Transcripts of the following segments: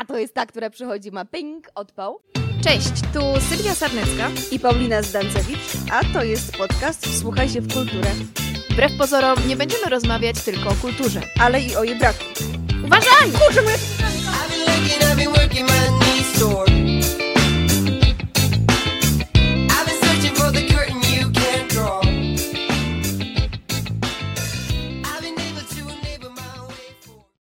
A, to jest ta, która przychodzi, ma ping, odpał. Cześć, tu Sylwia Sarnecka. i Paulina Zdancewicz, a to jest podcast Wsłuchaj się w kulturę, Wbrew pozorom nie będziemy rozmawiać tylko o kulturze. ale i o jej braku. Uważaj! Kurczę, moja...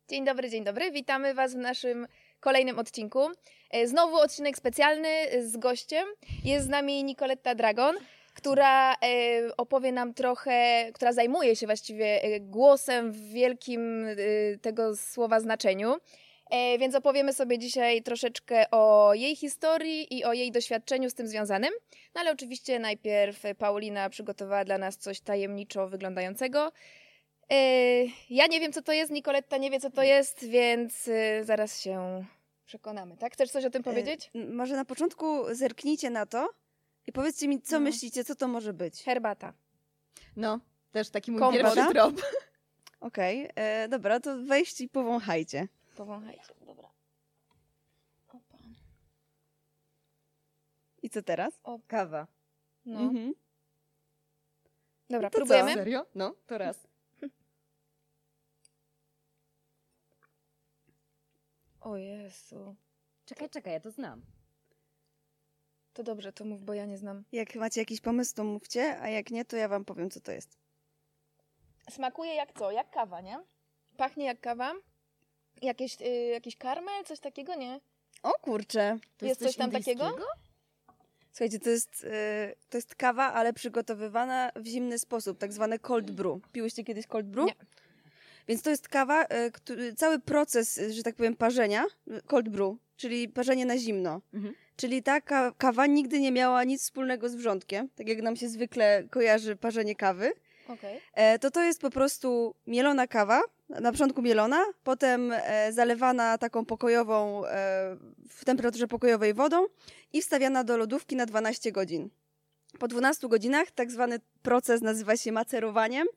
Dzień dobry, dzień dobry. Witamy Was w naszym kolejnym odcinku. E, Znowu odcinek specjalny z gościem. Jest z nami Nicoletta Dragon, która e, opowie nam trochę, która zajmuje się właściwie e, głosem w wielkim e, tego słowa znaczeniu. E, Więc opowiemy sobie dzisiaj troszeczkę o jej historii i o jej doświadczeniu z tym związanym. No ale oczywiście najpierw Paulina przygotowała dla nas coś tajemniczo wyglądającego. E, Ja nie wiem, co to jest, Nikoletta nie wie, co to jest, więc e, zaraz się przekonamy, tak? Chcesz coś o tym powiedzieć? E, może na początku zerknijcie na to i powiedzcie mi, co No. myślicie, co to może być. Herbata. No, też taki mój pierwszy trop. Okej, e, dobra, to weźcie i powąchajcie. Powąchajcie, dobra. Opa. I co teraz? Kawa. No. Mhm. Dobra, To co? próbujemy? Serio? No, to raz. O Jezu. Czekaj, czekaj, ja to znam. To dobrze, to mów, bo ja nie znam. Jak macie jakiś pomysł, to mówcie, a jak nie, to ja wam powiem, co to jest. Smakuje jak co? Jak kawa, nie? Pachnie jak kawa? Jakieś, y, jakiś karmel? Coś takiego, nie? O kurczę. To Jest coś tam takiego? Słuchajcie, to jest, e, to jest kawa, ale przygotowywana w zimny sposób, tak zwane cold brew. Piłyście kiedyś cold brew? Nie. Więc to jest kawa, e, który, cały proces, e, że tak powiem, parzenia, e, cold brew, czyli parzenie na zimno. Mhm. Czyli ta ka- kawa nigdy nie miała nic wspólnego z wrzątkiem, tak jak nam się zwykle kojarzy parzenie kawy. E, to to jest po prostu mielona kawa, na początku mielona, potem zalewana taką pokojową, w temperaturze pokojowej wodą i wstawiana do lodówki na 12 godzin. Po 12 godzinach tak zwany proces nazywa się macerowaniem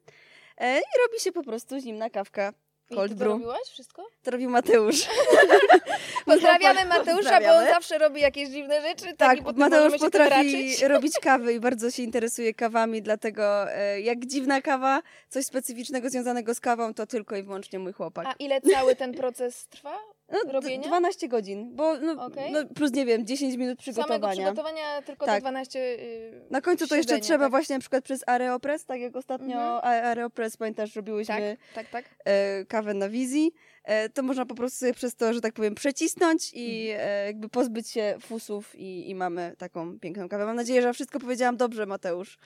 i robi się po prostu zimna kawka I cold ty to robiłaś wszystko? To robił Mateusz. Pozdrawiamy Mateusza, bo on Pozdrawiamy. zawsze robi jakieś dziwne rzeczy. Tak, Tak, i Mateusz potrafi robić kawy i bardzo się interesuje kawami, dlatego e, jak dziwna kawa, coś specyficznego związanego z kawą, to tylko i wyłącznie mój chłopak. A ile cały ten proces trwa? No, robienia? 12 godzin, bo no, Okej. no, plus nie wiem, 10 minut Samego przygotowania. przygotowania tylko Tak. te 12 yy, Na końcu to jeszcze trzeba tak? właśnie na przykład przez Aeropress, tak jak ostatnio Mhm. Aeropress, pamiętasz, Tak, robiłyśmy tak, tak. e, kawę na wizji. E, to można po prostu sobie przez to, że tak powiem, przecisnąć i Mhm. e, jakby pozbyć się fusów i, i mamy taką piękną kawę. Mam nadzieję, że wszystko powiedziałam dobrze, Mateusz.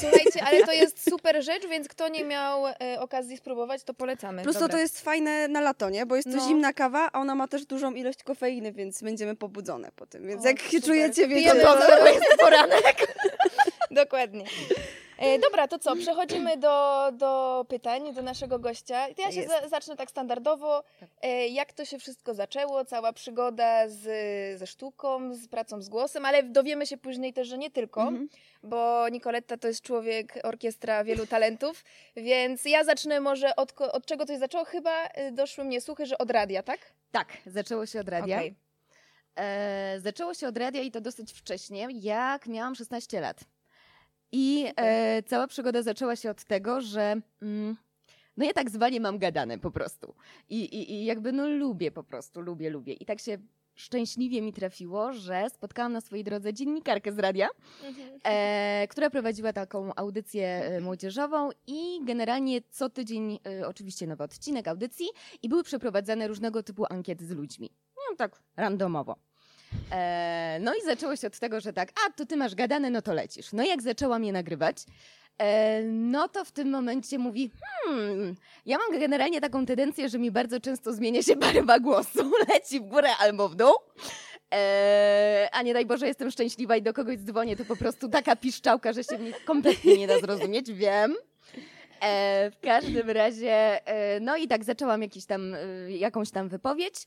Słuchajcie, ale to jest super rzecz, więc kto nie miał e, okazji spróbować, to polecamy. Plus to, to jest fajne na lato, nie? Bo jest to No. zimna kawa, a ona ma też dużą ilość kofeiny, więc będziemy pobudzone po tym. Więc O, jak się super. czujecie, wiecie... Dobrze, bo jest poranek. Dokładnie. E, dobra, to co? Przechodzimy do, do pytań do naszego gościa. To ja się za, zacznę tak standardowo. E, jak to się wszystko zaczęło? Cała przygoda z, ze sztuką, z pracą z głosem, ale dowiemy się później też, że nie tylko, Mhm. bo Nicoletta to jest człowiek, orkiestra wielu talentów, więc ja zacznę może od, od czego się zaczęło. Chyba y, doszły mnie słuchy, że od radia, tak? Tak, zaczęło się od radia. Okej. E, zaczęło się od radia i to dosyć wcześnie, jak miałam 16 lat. I e, cała przygoda zaczęła się od tego, że mm, no ja tak zwanie mam gadane po prostu. I, i, I jakby no lubię po prostu, lubię, lubię. I tak się szczęśliwie mi trafiło, że spotkałam na swojej drodze dziennikarkę z radia, e, która prowadziła taką audycję e, młodzieżową i generalnie co tydzień e, oczywiście nowy odcinek audycji i były przeprowadzane różnego typu ankiety z ludźmi. No tak randomowo. E, no i zaczęło się od tego, że tak, a to ty masz gadane, no to lecisz. No i jak zaczęłam je nagrywać, e, no to w tym momencie mówi, hmm, ja mam generalnie taką tendencję, że mi bardzo często zmienia się barwa głosu, leci w górę albo w dół. E, a nie daj Boże, jestem szczęśliwa i do kogoś dzwonię, to po prostu taka piszczałka, że się mnie kompletnie nie da zrozumieć, wiem. E, w każdym razie, e, no i tak zaczęłam jakiś tam, jakąś tam wypowiedź,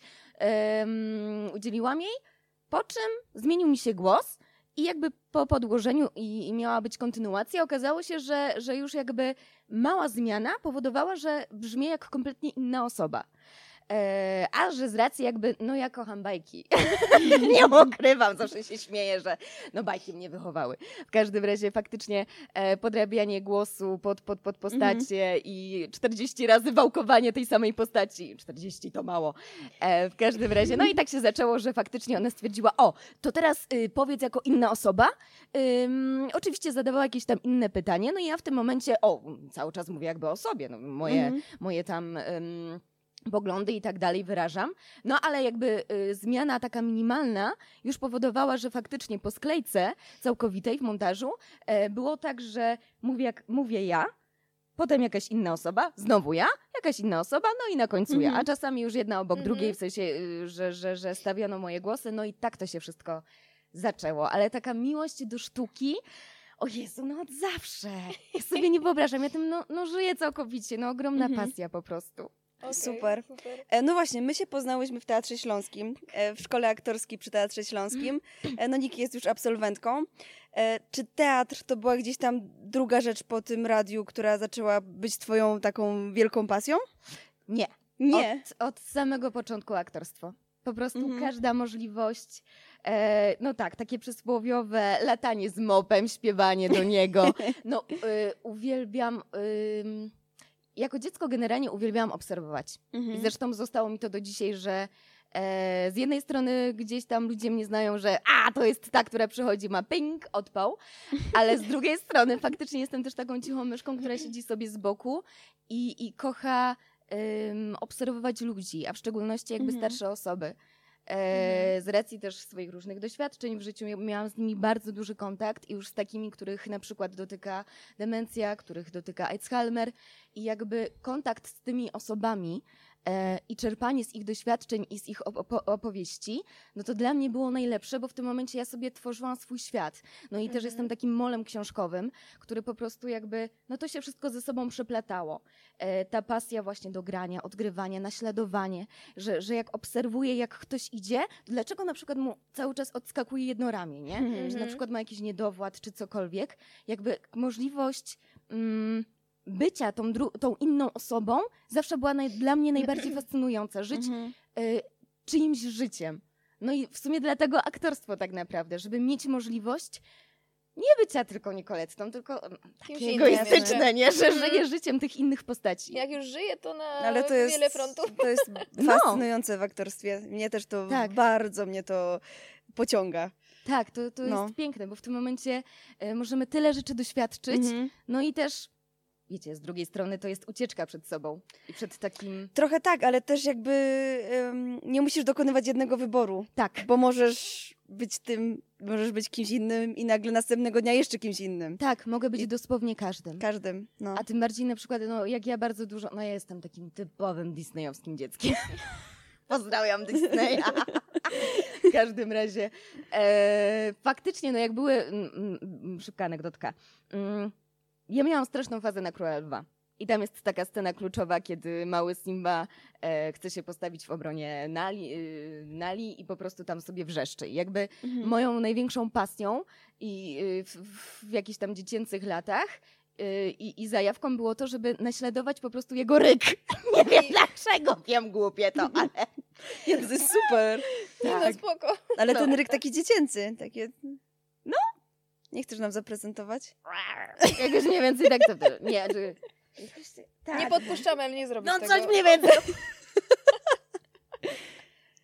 udzieliłam jej, po czym zmienił mi się głos i jakby po podłożeniu i, i miała być kontynuacja, okazało się, że, że już jakby mała zmiana powodowała, że brzmię jak kompletnie inna osoba. E, a że z racji jakby, no ja kocham bajki. nie ukrywam, zawsze się śmieję, że no bajki mnie wychowały. W każdym razie faktycznie e, podrabianie głosu pod, pod, pod postacie i 40 razy wałkowanie tej samej postaci. 40 to mało. E, w każdym razie, no i tak się zaczęło, że faktycznie ona stwierdziła, o, to teraz y, powiedz jako inna osoba. Ym, oczywiście zadawała jakieś tam inne pytanie, no i ja w tym momencie, o, cały czas mówię jakby o sobie, no, moje, Mhm. moje tam... Ym, poglądy i tak dalej wyrażam. No ale jakby y, zmiana taka minimalna już powodowała, że faktycznie po sklejce całkowitej w montażu e, było tak, że mówię, jak, mówię ja, potem jakaś inna osoba, znowu ja, jakaś inna osoba, no i na końcu ja. Mhm. A czasami już jedna obok Mhm. drugiej, w sensie, y, że, że, że stawiano moje głosy, no i tak to się wszystko zaczęło. Ale taka miłość do sztuki, o Jezu, no od zawsze. Ja sobie nie wyobrażam, ja tym no, no żyję całkowicie, no ogromna Mhm. pasja po prostu. Okej, Super. super. E, No właśnie, my się poznałyśmy w Teatrze Śląskim, e, w Szkole Aktorskiej przy Teatrze Śląskim. E, No Niki jest już absolwentką. Czy teatr to była gdzieś tam druga rzecz po tym radiu, która zaczęła być twoją taką wielką pasją? Nie. Nie. Od, od samego początku aktorstwo. Po prostu Mhm. każda możliwość, e, no tak, takie przysłowiowe latanie z mopem, śpiewanie do niego. No, y, uwielbiam, ym, jako dziecko generalnie uwielbiałam obserwować. I Mhm. zresztą zostało mi to do dzisiaj, że e, z jednej strony gdzieś tam ludzie mnie znają, że a, to jest ta, która przychodzi, ma ping, odpał, ale z drugiej strony faktycznie jestem też taką cichą myszką, która siedzi sobie z boku i, i kocha obserwować ludzi, a w szczególności jakby Mhm. starsze osoby. E, z racji też swoich różnych doświadczeń w życiu mia- miałam z nimi bardzo duży kontakt i już z takimi, których na przykład dotyka demencja, których dotyka Alzheimer i jakby kontakt z tymi osobami i czerpanie z ich doświadczeń i z ich op- opo- opowieści, no to dla mnie było najlepsze, bo w tym momencie ja sobie tworzyłam swój świat. No i też Mhm. jestem takim molem książkowym, który po prostu jakby, no to się wszystko ze sobą przeplatało. E, ta pasja właśnie do grania, odgrywania, naśladowanie, że, że jak obserwuję, jak ktoś idzie, dlaczego na przykład mu cały czas odskakuje jedno ramię, nie? Mhm. Że na Mhm. przykład ma jakiś niedowład czy cokolwiek. Jakby możliwość mm, bycia tą, tą inną osobą zawsze była naj- dla mnie najbardziej fascynująca. Żyć Mhm. y, czyimś życiem. No i w sumie dlatego aktorstwo tak naprawdę, żeby mieć możliwość nie bycia tylko Nicolettą, tylko mm, takie egoistyczne, nie? Że Mhm. żyję życiem tych innych postaci. Jak już żyję, to na Ale to jest, wiele frontów. to jest No. fascynujące w aktorstwie. Mnie też to Tak. bardzo mnie to pociąga. Tak, to, to No. jest piękne, bo w tym momencie y, możemy tyle rzeczy doświadczyć, Mhm. no i też, wiecie, z drugiej strony to jest ucieczka przed sobą i przed takim, Trochę tak, ale też jakby em, nie musisz dokonywać jednego wyboru, tak, bo możesz być tym, możesz być kimś innym i nagle następnego dnia jeszcze kimś innym. tak, mogę być I- dosłownie każdym. Każdym. No. A tym bardziej na przykład, no jak ja bardzo dużo, no ja jestem takim typowym disneyowskim dzieckiem. Pozdrawiam Disneya. w każdym razie, e, faktycznie, no jak były, mm, mm, szybka anegdotka, mm, ja miałam straszną fazę na Króla Lwa. I tam jest taka scena kluczowa, kiedy mały Simba e, chce się postawić w obronie Nali, y, Nali i po prostu tam sobie wrzeszczy. I jakby Mhm. moją największą pasją i y, w, w jakichś tam dziecięcych latach y, i, i zajawką było to, żeby naśladować po prostu jego ryk. Nie wiem dlaczego, wiem głupie to, ale jest super. No tak. spoko. Ale No. ten ryk taki dziecięcy, takie... Nie chcesz nam zaprezentować? jak już mniej więcej tak to było. Nie, czy... tak. Nie podpuszczamy, ale nie zrobisz No tego. coś mniej więcej.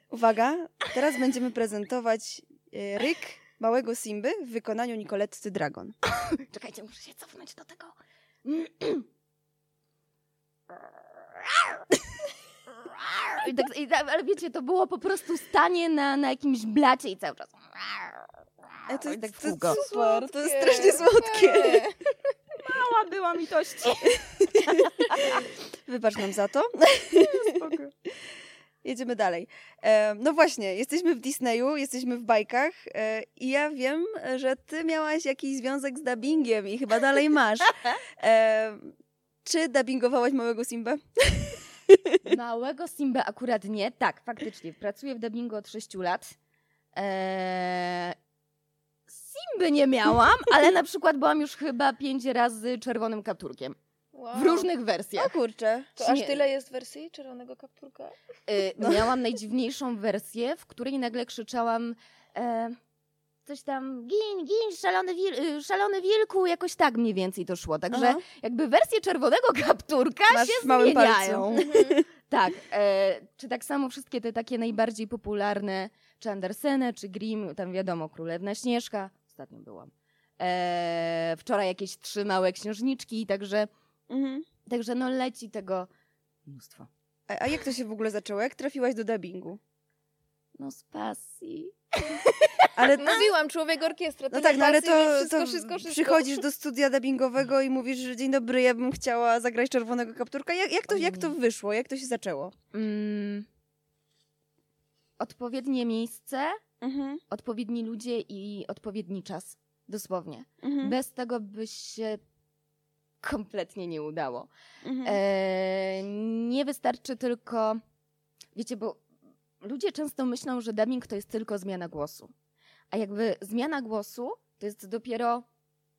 Uwaga, teraz będziemy prezentować e, ryk małego Simby w wykonaniu Nicoletty Dragon. Czekajcie, muszę się cofnąć do tego. I tak, i tak, ale wiecie, to było po prostu stanie na, na jakimś blacie i cały czas. E, to, tak to jest kółko. super, to jest strasznie słodkie. Mała była mi tości. Wybacz nam za to. Jedziemy dalej. E, no właśnie, jesteśmy w Disneyu, jesteśmy w bajkach e, i ja wiem, że ty miałaś jakiś związek z dubbingiem i chyba dalej masz. E, czy dubbingowałaś małego Simbę? Małego Simba akurat nie. Tak, faktycznie. Pracuję w dubbingu od 6 lat. Eee, Simby nie miałam, ale na przykład byłam już chyba pięć razy czerwonym kapturkiem. Wow. w różnych O wersjach. kurczę. To aż Nie. tyle jest wersji czerwonego kapturka? Y, Miałam najdziwniejszą wersję, w której nagle krzyczałam e, coś tam gin, gin, szalony, wil, y, szalony wilku, jakoś tak mniej więcej to szło. Także Aha. jakby wersje czerwonego kapturka Masz się zmieniają. Mhm. Tak, e, czy tak samo wszystkie te takie najbardziej popularne, czy Andersena, czy Grimm, tam wiadomo, Królewna Śnieżka, ostatnio byłam. E, wczoraj jakieś trzy małe księżniczki, także, Mhm. także no leci tego mnóstwo. A, a jak to się w ogóle zaczęło? Jak trafiłaś do dubbingu? No z pasji. Ale Mówiłam, człowiek orkiestra. No tak, no ale to, wszystko, to wszystko, wszystko. przychodzisz do studia dubbingowego i mówisz, że dzień dobry, ja bym chciała zagrać czerwonego kapturka. Jak, jak, to, jak to wyszło? Jak to się zaczęło? Mm, odpowiednie miejsce, Mhm. odpowiedni ludzie i odpowiedni czas. Dosłownie. Mhm. Bez tego by się kompletnie nie udało. Mhm. E, nie wystarczy tylko, wiecie, bo ludzie często myślą, że dubbing to jest tylko zmiana głosu. A jakby zmiana głosu to jest dopiero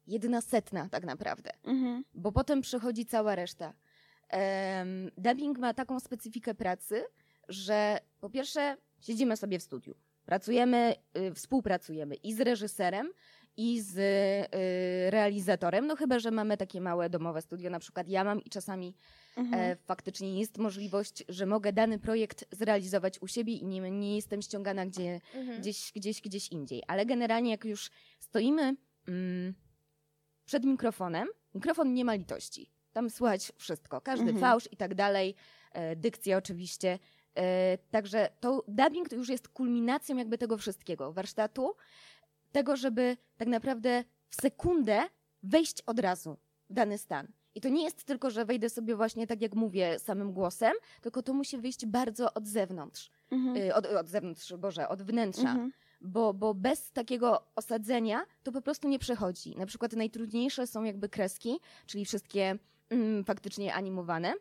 jedna setna tak naprawdę, Mhm. bo potem przychodzi cała reszta. Em, dubbing ma taką specyfikę pracy, że po pierwsze siedzimy sobie w studiu, pracujemy, y, współpracujemy i z reżyserem, i z y, realizatorem, no chyba, że mamy takie małe domowe studio, na przykład ja mam i czasami Mhm. e, faktycznie jest możliwość, że mogę dany projekt zrealizować u siebie i nie, nie jestem ściągana gdzie, Mhm. gdzieś, gdzieś, gdzieś indziej. Ale generalnie jak już stoimy mm, przed mikrofonem, mikrofon nie ma litości. Tam słychać wszystko, każdy Mhm. fałsz i tak dalej, e, dykcja oczywiście. E, także to dubbing to już jest kulminacją jakby tego wszystkiego, warsztatu, tego, żeby tak naprawdę w sekundę wejść od razu w dany stan. I to nie jest tylko, że wejdę sobie właśnie tak jak mówię samym głosem, tylko to musi wyjść bardzo od zewnątrz. Mhm. Y, od, od zewnątrz, Boże, od wnętrza. Mhm. Bo, bo bez takiego osadzenia to po prostu nie przechodzi. Na przykład najtrudniejsze są jakby kreski, czyli wszystkie mm, faktycznie animowane,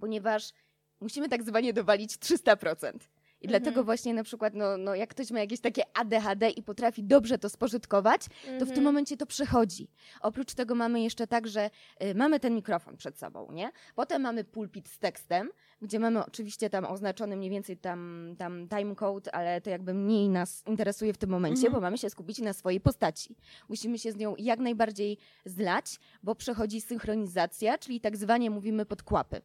ponieważ musimy tak zwanie dowalić 300%. I dlatego Mhm. właśnie na przykład, no, no jak ktoś ma jakieś takie ADHD i potrafi dobrze to spożytkować, to w tym Mhm. momencie to przechodzi. Oprócz tego mamy jeszcze tak, że y, mamy ten mikrofon przed sobą, nie? Potem mamy pulpit z tekstem, gdzie mamy oczywiście tam oznaczony mniej więcej tam, tam timecode, ale to jakby mniej nas interesuje w tym momencie, Mhm. bo mamy się skupić na swojej postaci. Musimy się z nią jak najbardziej zlać, bo przechodzi synchronizacja, czyli tak zwanie mówimy podkłapy.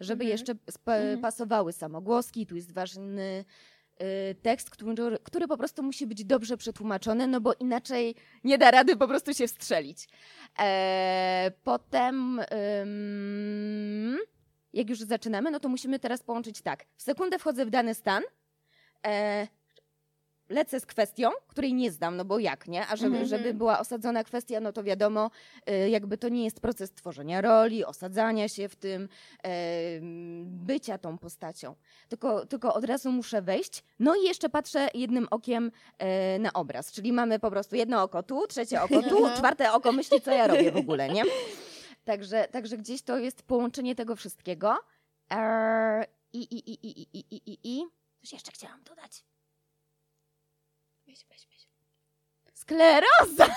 Żeby Mhm. jeszcze Mhm. pasowały samogłoski, tu jest ważny y, tekst, który, który po prostu musi być dobrze przetłumaczony, no bo inaczej nie da rady po prostu się wstrzelić. E, potem, ym, jak już zaczynamy, no to musimy teraz połączyć tak. W sekundę wchodzę w dany stan, e, lecę z kwestią, której nie zdam, no bo jak, nie? A żeby, Mhm. żeby była osadzona kwestia, no to wiadomo, y, jakby to nie jest proces tworzenia roli, osadzania się w tym, bycia tą postacią. Tylko, tylko od razu muszę wejść. No i jeszcze patrzę jednym okiem e, na obraz. Czyli mamy po prostu jedno oko tu, trzecie oko tu, Aha. czwarte oko myśli, co ja robię w ogóle, nie? Także, także gdzieś to jest połączenie tego wszystkiego. I, i, i, i, i, i, i, i. Coś jeszcze chciałam dodać. Weź, weź, weź. Skleroza!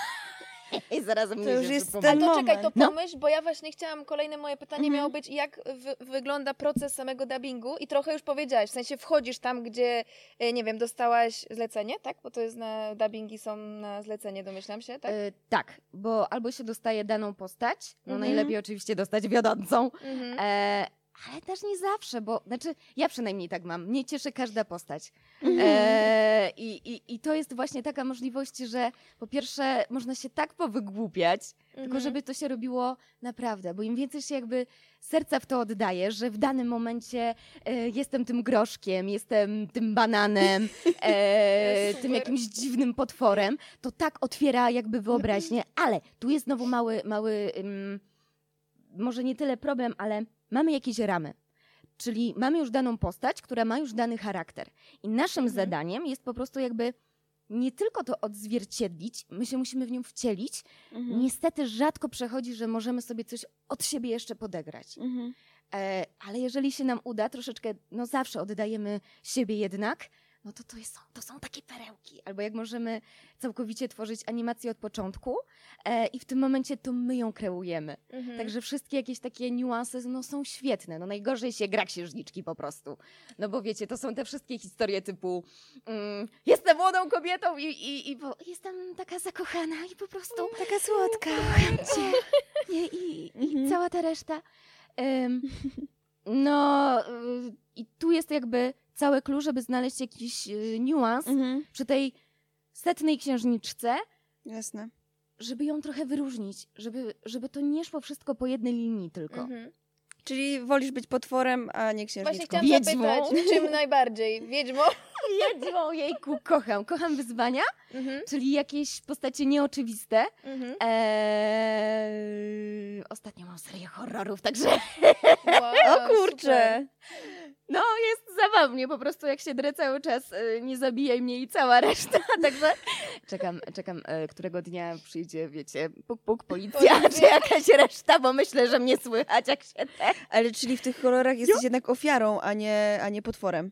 I zaraz mi To już się jest przypomni. Ale ten to czekaj, to. No. pomyśl, bo ja właśnie chciałam, kolejne moje pytanie Mhm. miało być, jak wy, wygląda proces samego dubbingu i trochę już powiedziałaś, w sensie wchodzisz tam, gdzie, e, nie wiem, dostałaś zlecenie, tak? Bo to jest na, dubbingi są na zlecenie, domyślam się, tak? E, tak, bo albo się dostaje daną postać, no Mhm. najlepiej oczywiście dostać wiodącą, Mhm. e, ale też nie zawsze, bo znaczy ja przynajmniej tak mam, mnie cieszy każda postać. Mhm. E, i, i, I to jest właśnie taka możliwość, że po pierwsze można się tak powygłupiać, tylko Mhm. żeby to się robiło naprawdę, bo im więcej się jakby serca w to oddaje, że w danym momencie e, jestem tym groszkiem, jestem tym bananem, e, tym jakimś dziwnym potworem, to tak otwiera jakby wyobraźnię, ale tu jest znowu mały, mały ym, może nie tyle problem, ale mamy jakieś ramy. Czyli mamy już daną postać, która ma już dany charakter. I naszym Mhm. zadaniem jest po prostu jakby nie tylko to odzwierciedlić, my się musimy w nią wcielić. Mhm. Niestety rzadko przechodzi, że możemy sobie coś od siebie jeszcze podegrać. Mhm. E, ale jeżeli się nam uda, troszeczkę, no zawsze oddajemy siebie jednak, no to to, jest, to są takie perełki. Albo jak możemy całkowicie tworzyć animację od początku e, i w tym momencie to my ją kreujemy. Mhm. Także wszystkie jakieś takie niuanse no, są świetne. No najgorzej się gra księżniczki po prostu. No bo wiecie, to są te wszystkie historie typu mm, jestem młodą kobietą i, i, i jestem taka zakochana i po prostu Taka słodka. kocham cię. I, i Mhm. cała ta reszta. Em, no y, i tu jest jakby całe klucz, żeby znaleźć jakiś y, niuans Mhm. przy tej setnej księżniczce, Jasne. żeby ją trochę wyróżnić, żeby, żeby to nie szło wszystko po jednej linii tylko. Mhm. Czyli wolisz być potworem, a nie księżniczką. Właśnie chciałam Wiedźmą. zapytać, czym najbardziej? Wiedźmą? Wiedźmą, jejku, kocham. Kocham wyzwania, Mhm. czyli jakieś postacie nieoczywiste. Mhm. Eee, ostatnio mam serię horrorów, także Wow, O kurczę! No jest zabawnie, po prostu jak się drę cały czas, e, nie zabijaj mnie i cała reszta, także czekam, czekam, e, którego dnia przyjdzie, wiecie, puk, puk, policja, czy jakaś reszta, bo myślę, że mnie słychać, jak się te... Ale czyli w tych horrorach jesteś jednak ofiarą, a nie, a nie potworem.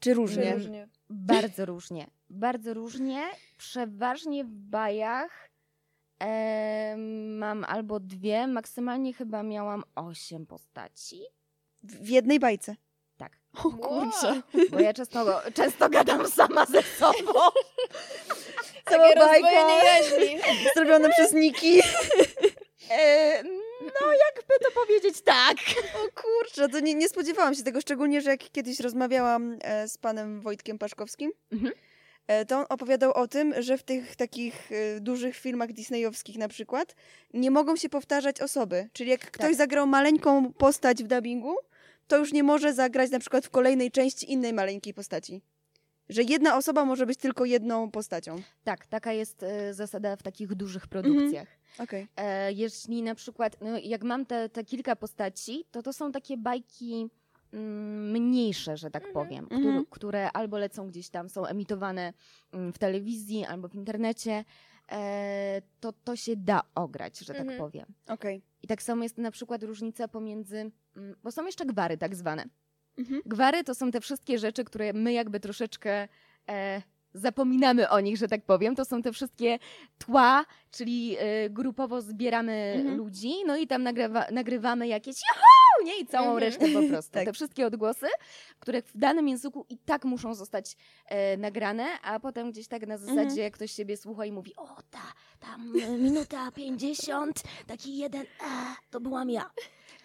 Czy różnie? Różnie. Bardzo różnie. Bardzo różnie. Przeważnie w bajach em, mam albo dwie, maksymalnie chyba miałam osiem postaci. W jednej bajce. Tak. O kurczę. Bo ja często, często gadam sama ze sobą. Cała bajka jaźni. zrobione przez Niki. E, no, jakby to powiedzieć tak. O kurczę, to nie, nie spodziewałam się tego, szczególnie, że jak kiedyś rozmawiałam e, z panem Wojtkiem Paszkowskim, Mhm. e, to on opowiadał o tym, że w tych takich e, dużych filmach disneyowskich na przykład nie mogą się powtarzać osoby. Czyli jak ktoś zagrał maleńką postać w dubbingu, to już nie może zagrać na przykład w kolejnej części innej maleńkiej postaci. Że jedna osoba może być tylko jedną postacią. Tak, taka jest e, zasada w takich dużych produkcjach. Okej. E, jeśli na przykład, no jak mam te, te kilka postaci, to to są takie bajki mm, mniejsze, że tak Mhm, powiem, mhm. które, które albo lecą gdzieś tam, są emitowane mm, w telewizji albo w internecie, e, to to się da ograć, że tak Mhm. powiem. Okej. I tak samo jest na przykład różnica pomiędzy, mm, bo są jeszcze gwary tak zwane. Mhm. Gwary to są te wszystkie rzeczy, które my jakby troszeczkę e, zapominamy o nich, że tak powiem. To są te wszystkie tła, czyli e, grupowo zbieramy Mhm. ludzi, no i tam nagrywa, nagrywamy jakieś juhu, nie? I całą Mhm. resztę po prostu. Tak. Te wszystkie odgłosy, które w danym języku i tak muszą zostać e, nagrane, a potem gdzieś tak na zasadzie Mhm. ktoś siebie słucha i mówi, o ta, tam e, minuta 50, taki jeden, a, to byłam ja.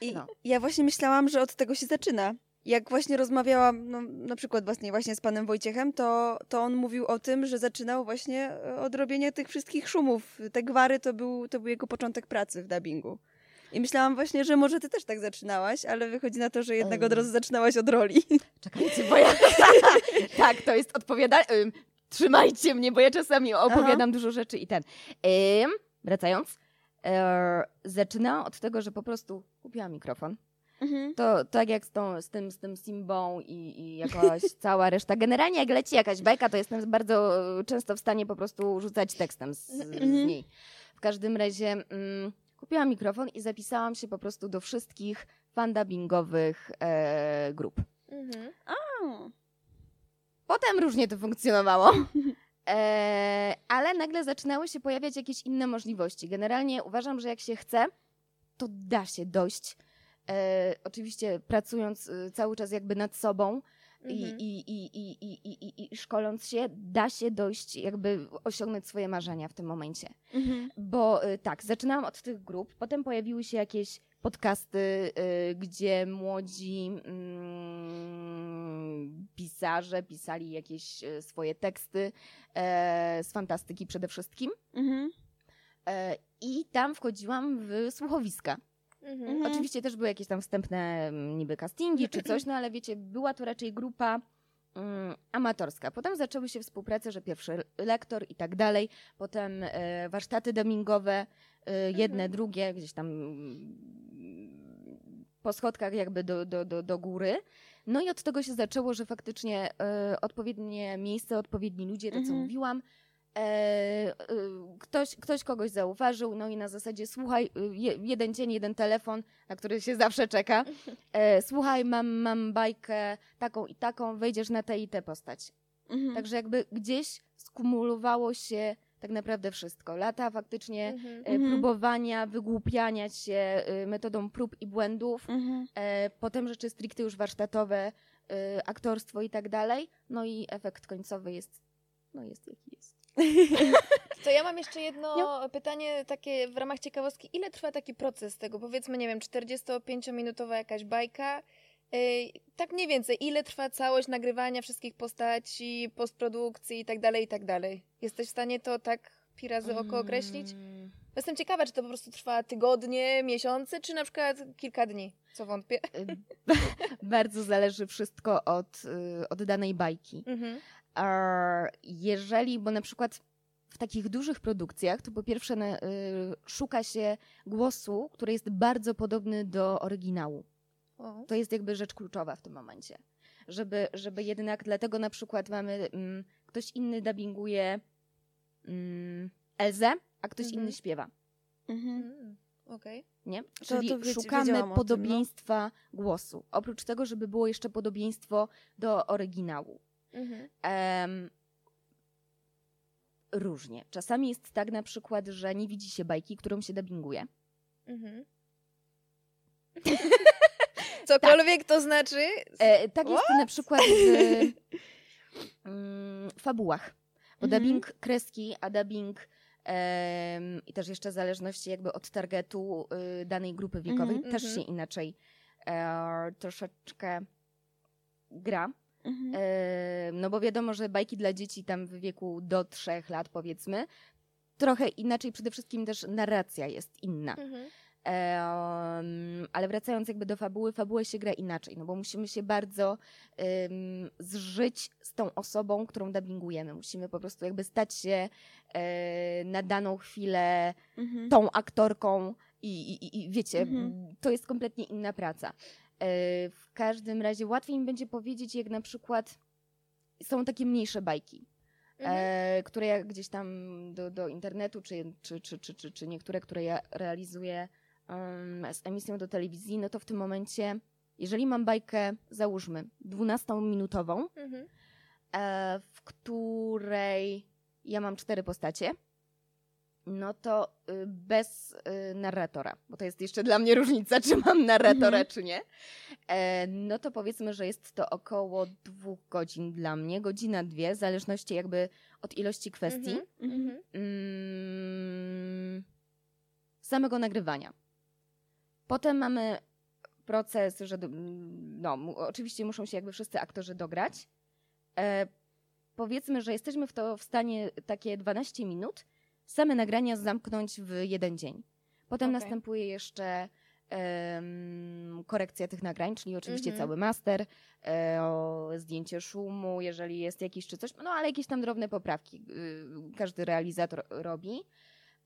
I No. ja właśnie myślałam, że od tego się zaczyna. Jak właśnie rozmawiałam, no, na przykład właśnie, właśnie z panem Wojciechem, to, to on mówił o tym, że zaczynał właśnie e, od robienia tych wszystkich szumów. Te gwary to był, to był jego początek pracy w dubbingu. I myślałam właśnie, że może ty też tak zaczynałaś, ale wychodzi na to, że jednak od razu zaczynałaś od roli. Czekajcie, bo ja... tak, to jest odpowiadanie... Trzymajcie mnie, bo ja czasami opowiadam dużo rzeczy i ten. Ym, wracając, e, zaczynałam od tego, że po prostu kupiłam mikrofon. Mhm. To tak jak z, tą, z tym, z tym Simbą i, i jakaś cała reszta. Generalnie jak leci jakaś bajka, to jestem bardzo e, często w stanie po prostu rzucać tekstem z, z Mhm. niej. W każdym razie mm, kupiłam mikrofon i zapisałam się po prostu do wszystkich fandubbingowych e, grup. Mhm. O. Potem różnie to funkcjonowało. E, ale nagle zaczynały się pojawiać jakieś inne możliwości. Generalnie uważam, że jak się chce, to da się dojść. E, oczywiście pracując e, cały czas jakby nad sobą i, Mhm. i, i, i, i, i, szkoląc się, da się dojść, jakby osiągnąć swoje marzenia w tym momencie. Mhm. Bo y, tak, zaczynałam od tych grup, potem pojawiły się jakieś podcasty, y, gdzie młodzi mm, pisarze pisali jakieś y, swoje teksty e, z fantastyki przede wszystkim. Mhm. E, I tam wchodziłam w słuchowiska. Mhm. Mhm. Oczywiście też były jakieś tam wstępne mm, niby castingi czy coś, no ale wiecie, była to raczej grupa mm, amatorska. Potem zaczęły się współprace, że pierwszy lektor i tak dalej, potem e, warsztaty dubbingowe, e, jedne, Mhm. drugie, gdzieś tam mm, po schodkach jakby do, do, do, do góry. No i od tego się zaczęło, że faktycznie e, odpowiednie miejsce, odpowiedni ludzie, to co Mhm. mówiłam, E, e, ktoś, ktoś kogoś zauważył, no i na zasadzie słuchaj, y, je, jeden dzień, jeden telefon, na który się zawsze czeka. E, słuchaj, mam, mam bajkę taką i taką, wejdziesz na tę i tę postać. Mhm. Także jakby gdzieś skumulowało się tak naprawdę wszystko. Lata faktycznie Mhm. e, Mhm. próbowania, wygłupiania się y, metodą prób i błędów, Mhm. e, potem rzeczy stricte już warsztatowe, y, aktorstwo i tak dalej. No i efekt końcowy jest, no jest jaki. To ja mam jeszcze jedno pytanie takie w ramach ciekawostki. Ile trwa taki proces tego? Powiedzmy, nie wiem, 45-minutowa jakaś bajka. Yy, tak mniej więcej, ile trwa całość nagrywania wszystkich postaci, postprodukcji i tak dalej, i tak dalej? Jesteś w stanie to tak pi razy oko określić? Mm, Jestem ciekawa, czy to po prostu trwa tygodnie, miesiące, czy na przykład kilka dni, co wątpię. Bardzo zależy wszystko od, y, od danej bajki. Mhm. A jeżeli, bo na przykład w takich dużych produkcjach, to po pierwsze na, y, szuka się głosu, który jest bardzo podobny do oryginału. O. To jest jakby rzecz kluczowa w tym momencie. Żeby, żeby jednak, dlatego na przykład mamy, mm, ktoś inny dubbinguje mm, Elzę, a ktoś Mhm. inny śpiewa. Mhm. Mm, Okej. Nie? To- Czyli to wiedz- szukamy wiedziałam o tym, no. podobieństwa głosu. Oprócz tego, żeby było jeszcze podobieństwo do oryginału. Mhm. Em, różnie. Czasami jest tak na przykład, że nie widzi się bajki, którą się dubbinguje. Mhm. Cokolwiek to znaczy. E, tak jest na przykład w mm, fabułach. Bo Mhm. dubbing kreski, a dubbing em, i też jeszcze w zależności jakby od targetu y, danej grupy wiekowej Mhm, też mhm. się inaczej e, troszeczkę gra. Mhm. No bo wiadomo, że bajki dla dzieci tam w wieku do trzech lat powiedzmy, trochę inaczej, przede wszystkim też narracja jest inna. Mhm. Ale wracając jakby do fabuły, fabułę się gra inaczej, no bo musimy się bardzo em, zżyć z tą osobą, którą dubbingujemy. Musimy po prostu jakby stać się e, na daną chwilę Mhm. tą aktorką i, i, i wiecie, Mhm. to jest kompletnie inna praca. E, w każdym razie łatwiej mi będzie powiedzieć, jak na przykład są takie mniejsze bajki, Mhm. e, które ja gdzieś tam do, do internetu, czy, czy, czy, czy, czy, czy niektóre, które ja realizuję em, z emisją do telewizji, no to w tym momencie, jeżeli mam bajkę, załóżmy, 12-minutową, Mhm. e, w której ja mam cztery postacie, no to y, bez y, narratora, bo to jest jeszcze dla mnie różnica, czy mam narratora, Mhm. czy nie. E, no to powiedzmy, że jest to około dwóch godzin dla mnie, godzina, dwie, w zależności jakby od ilości kwestii. Mhm. Mhm. Mm, samego nagrywania. Potem mamy proces, że no, oczywiście muszą się jakby wszyscy aktorzy dograć. E, powiedzmy, że jesteśmy w to w stanie takie 12 minut same nagrania zamknąć w jeden dzień. Potem Okej. następuje jeszcze em, korekcja tych nagrań, czyli oczywiście Mhm. cały master, e, zdjęcie szumu, jeżeli jest jakiś czy coś, no ale jakieś tam drobne poprawki y, każdy realizator robi.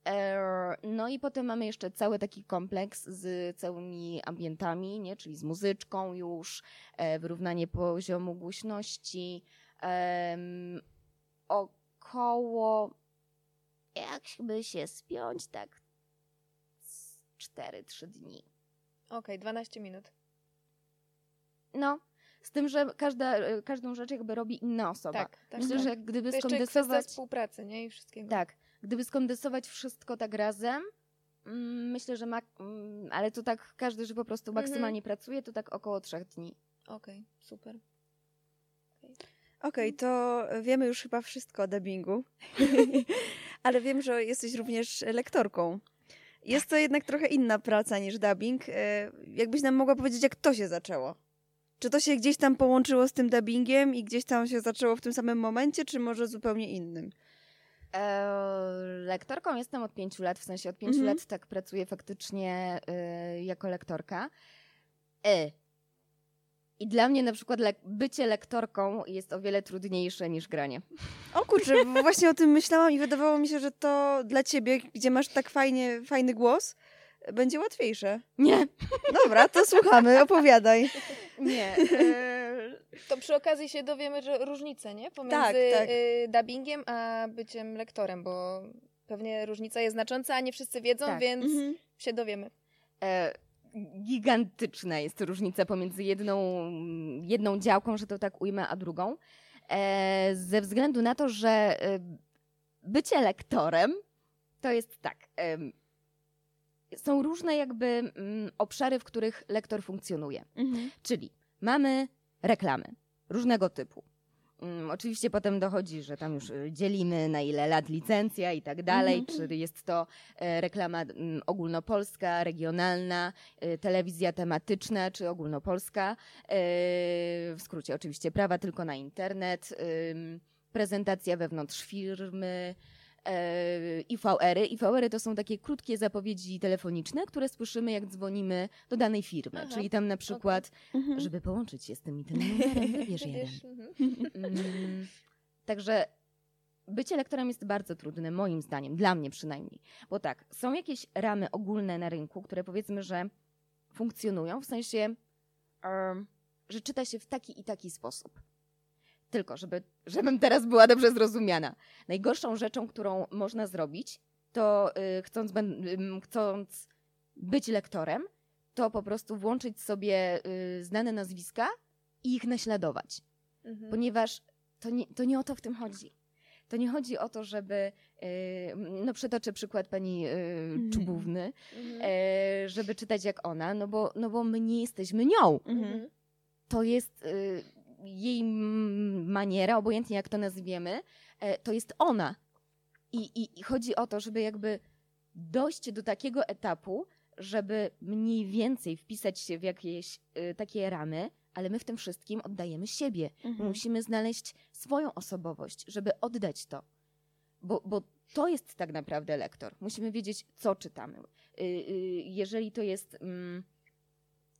E, No i potem mamy jeszcze cały taki kompleks z całymi ambientami, nie? czyli z muzyczką już, e, wyrównanie poziomu głośności. około, jakby się spiąć, tak 4-3 dni. Okej, 12 minut. No, z tym, że każda, każdą rzecz jakby robi inna osoba. Tak, tak. Myślę, tak. że gdyby to skondensować... współpracy, nie? I wszystkiego. Tak, gdyby skondensować wszystko tak razem, mm, myślę, że ma, mm, ale to tak każdy, że po prostu Mhm. maksymalnie pracuje, to tak około trzech dni. Okej, super. Okej, to wiemy już chyba wszystko o dubbingu, ale wiem, że jesteś również lektorką. Jest to jednak trochę inna praca niż dubbing. E, Jakbyś nam mogła powiedzieć, jak to się zaczęło? Czy to się gdzieś tam połączyło z tym dubbingiem i gdzieś tam się zaczęło w tym samym momencie, czy może zupełnie innym? Eee, lektorką jestem od pięciu lat, w sensie od pięciu Mhm. lat tak pracuję faktycznie y, jako lektorka. E. I dla mnie na przykład le- bycie lektorką jest o wiele trudniejsze niż granie. O kurczę, bo właśnie o tym myślałam i wydawało mi się, że to dla ciebie, gdzie masz tak fajnie, fajny głos, będzie łatwiejsze. Nie, Dobra, to słuchamy, opowiadaj. nie. Eee, To przy okazji się dowiemy, że różnice, nie? Pomiędzy Tak, tak. y, dubbingiem a byciem lektorem, bo pewnie różnica jest znacząca, a nie wszyscy wiedzą, Tak. więc Mhm. się dowiemy. E, gigantyczna jest różnica pomiędzy jedną, jedną działką, że to tak ujmę, a drugą. E, ze względu na to, że e, bycie lektorem to jest tak. em, są różne jakby mm, obszary, w których lektor funkcjonuje. Mhm. Czyli mamy reklamy różnego typu. Mm, oczywiście potem dochodzi, że tam już y, dzielimy na ile lat licencja i tak dalej, Mhm. czy jest to e, reklama mm, ogólnopolska, regionalna, e, telewizja tematyczna, czy ogólnopolska. E, w skrócie oczywiście prawa tylko na internet, prezentacja wewnątrz firmy, IVR-y. IVR-y to są takie krótkie zapowiedzi telefoniczne, które słyszymy jak dzwonimy do danej firmy. Aha, Czyli tam na przykład, Mhm. żeby połączyć się z tym i tym numerem, wybierz jeden. Mhm. Mm, Także bycie lektorem jest bardzo trudne, moim zdaniem, dla mnie przynajmniej. Bo tak, są jakieś ramy ogólne na rynku, które powiedzmy, że funkcjonują, w sensie, em, że czyta się w taki i taki sposób. Tylko, żeby, żebym teraz była dobrze zrozumiana. Najgorszą rzeczą, którą można zrobić, to y, chcąc, ym, chcąc być lektorem, to po prostu włączyć sobie y, znane nazwiska i ich naśladować Mhm. ponieważ to nie, to nie o to w tym chodzi. To nie chodzi o to, żeby, yy, no przytoczę przykład pani yy, Czubówny, Mhm. yy, żeby czytać jak ona, no bo, no bo my nie jesteśmy nią. Mhm. Mhm. To jest yy, jej maniera, obojętnie jak to nazwiemy, yy, to jest ona. I, i, I chodzi o to, żeby jakby dojść do takiego etapu, żeby mniej więcej wpisać się w jakieś yy, takie ramy, ale my w tym wszystkim oddajemy siebie. Mhm. Musimy znaleźć swoją osobowość, żeby oddać to. Bo, bo to jest tak naprawdę lektor. Musimy wiedzieć, co czytamy. Y, y, Jeżeli to jest mm,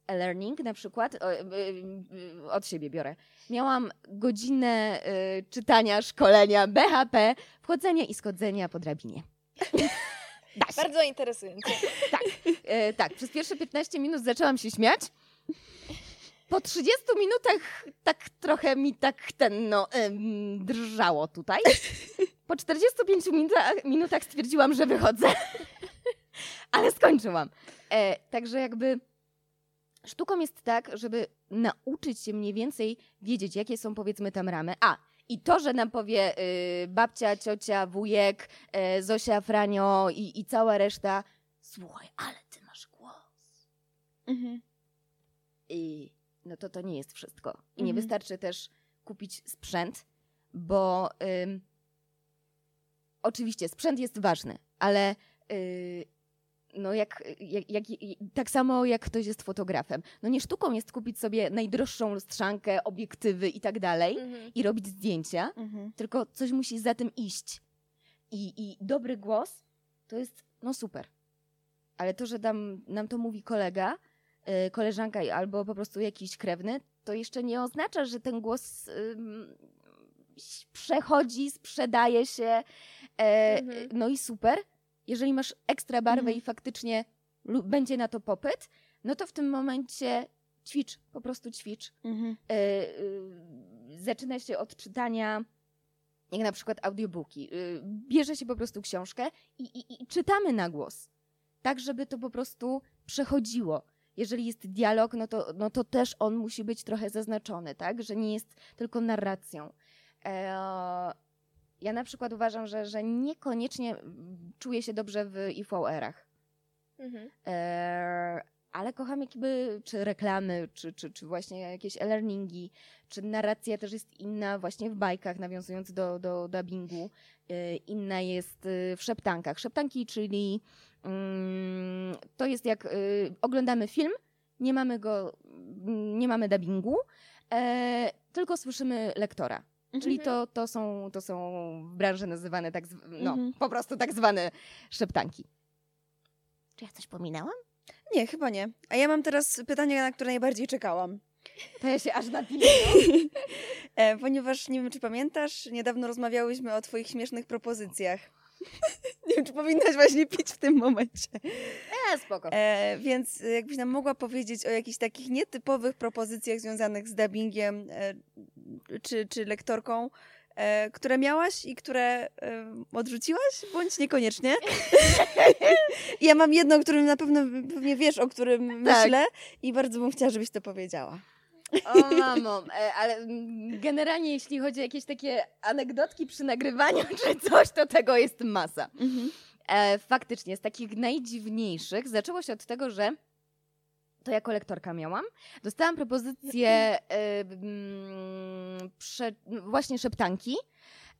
e-learning na przykład, o, y, y, od siebie biorę. Miałam godzinę y, czytania, szkolenia, BHP, wchodzenia i schodzenia po drabinie. Bardzo interesujące. E, tak, przez pierwsze 15 minut zaczęłam się śmiać. Po 30 minutach tak trochę mi tak ten, no, em, drżało tutaj. Po 45 minutach, minutach stwierdziłam, że wychodzę. Ale skończyłam. E, także jakby sztuką jest tak, żeby nauczyć się mniej więcej wiedzieć, jakie są powiedzmy tam ramy. A, i to, że nam powie y, babcia, ciocia, wujek, e, Zosia, Franio i, i cała reszta, słuchaj, ale ty masz głos. Mhm. I no to to nie jest wszystko. I nie Mhm. wystarczy też kupić sprzęt, bo ym, oczywiście sprzęt jest ważny, ale y, no jak, jak, jak, tak samo jak ktoś jest fotografem. No nie sztuką jest kupić sobie najdroższą lustrzankę, obiektywy i tak dalej Mhm. i robić zdjęcia, Mhm. tylko coś musi za tym iść. I, i dobry głos to jest, no super. Ale to, że nam, nam to mówi kolega, y, koleżanka albo po prostu jakiś krewny, to jeszcze nie oznacza, że ten głos ś- przechodzi, sprzedaje się. E, Mhm. No i super. Jeżeli masz ekstra barwę Mhm. i faktycznie będzie na to popyt, no to w tym momencie ćwicz, po prostu ćwicz Mhm. e, y, zaczyna się od czytania, jak na przykład audiobooki. Y, bierze się po prostu książkę i, i, i czytamy na głos. Tak, żeby to po prostu przechodziło. Jeżeli jest dialog, no to, no to też on musi być trochę zaznaczony, tak? Że nie jest tylko narracją. E, ja na przykład uważam, że, że niekoniecznie czuję się dobrze w IVR-ach. Mhm. E, ale kocham jakby, czy reklamy, czy, czy, czy właśnie jakieś e-learningi, czy narracja też jest inna właśnie w bajkach, nawiązując do, do dubbingu. E, inna jest e, w szeptankach. Szeptanki, czyli mm, to jest jak e, oglądamy film, nie mamy go, nie mamy dubbingu, e, tylko słyszymy lektora. Czyli Mhm. to, to, są, to są w branży nazywane tak, zw- no, Mhm. po prostu tak zwane szeptanki. Czy ja coś pominęłam? Nie, chyba nie. A ja mam teraz pytanie, na które najbardziej czekałam. To ja się aż napiję. E, ponieważ nie wiem, czy pamiętasz, niedawno rozmawiałyśmy o Twoich śmiesznych propozycjach. Nie wiem, czy powinnaś właśnie pić w tym momencie. E, spoko. E, więc e, jakbyś nam mogła powiedzieć o jakichś takich nietypowych propozycjach związanych z dubbingiem e, czy, czy lektorką, e, które miałaś i które e, odrzuciłaś, bądź niekoniecznie. ja mam jedno, o którym na pewno pewnie wiesz, o którym Tak. myślę i bardzo bym chciała, żebyś to powiedziała. O mamo, e, ale mm, generalnie jeśli chodzi o jakieś takie anegdotki przy nagrywaniu czy coś, to tego jest masa. E, faktycznie, z takich najdziwniejszych zaczęło się od tego, że to jako lektorka miałam. Dostałam propozycję e, mm, prze, właśnie szeptanki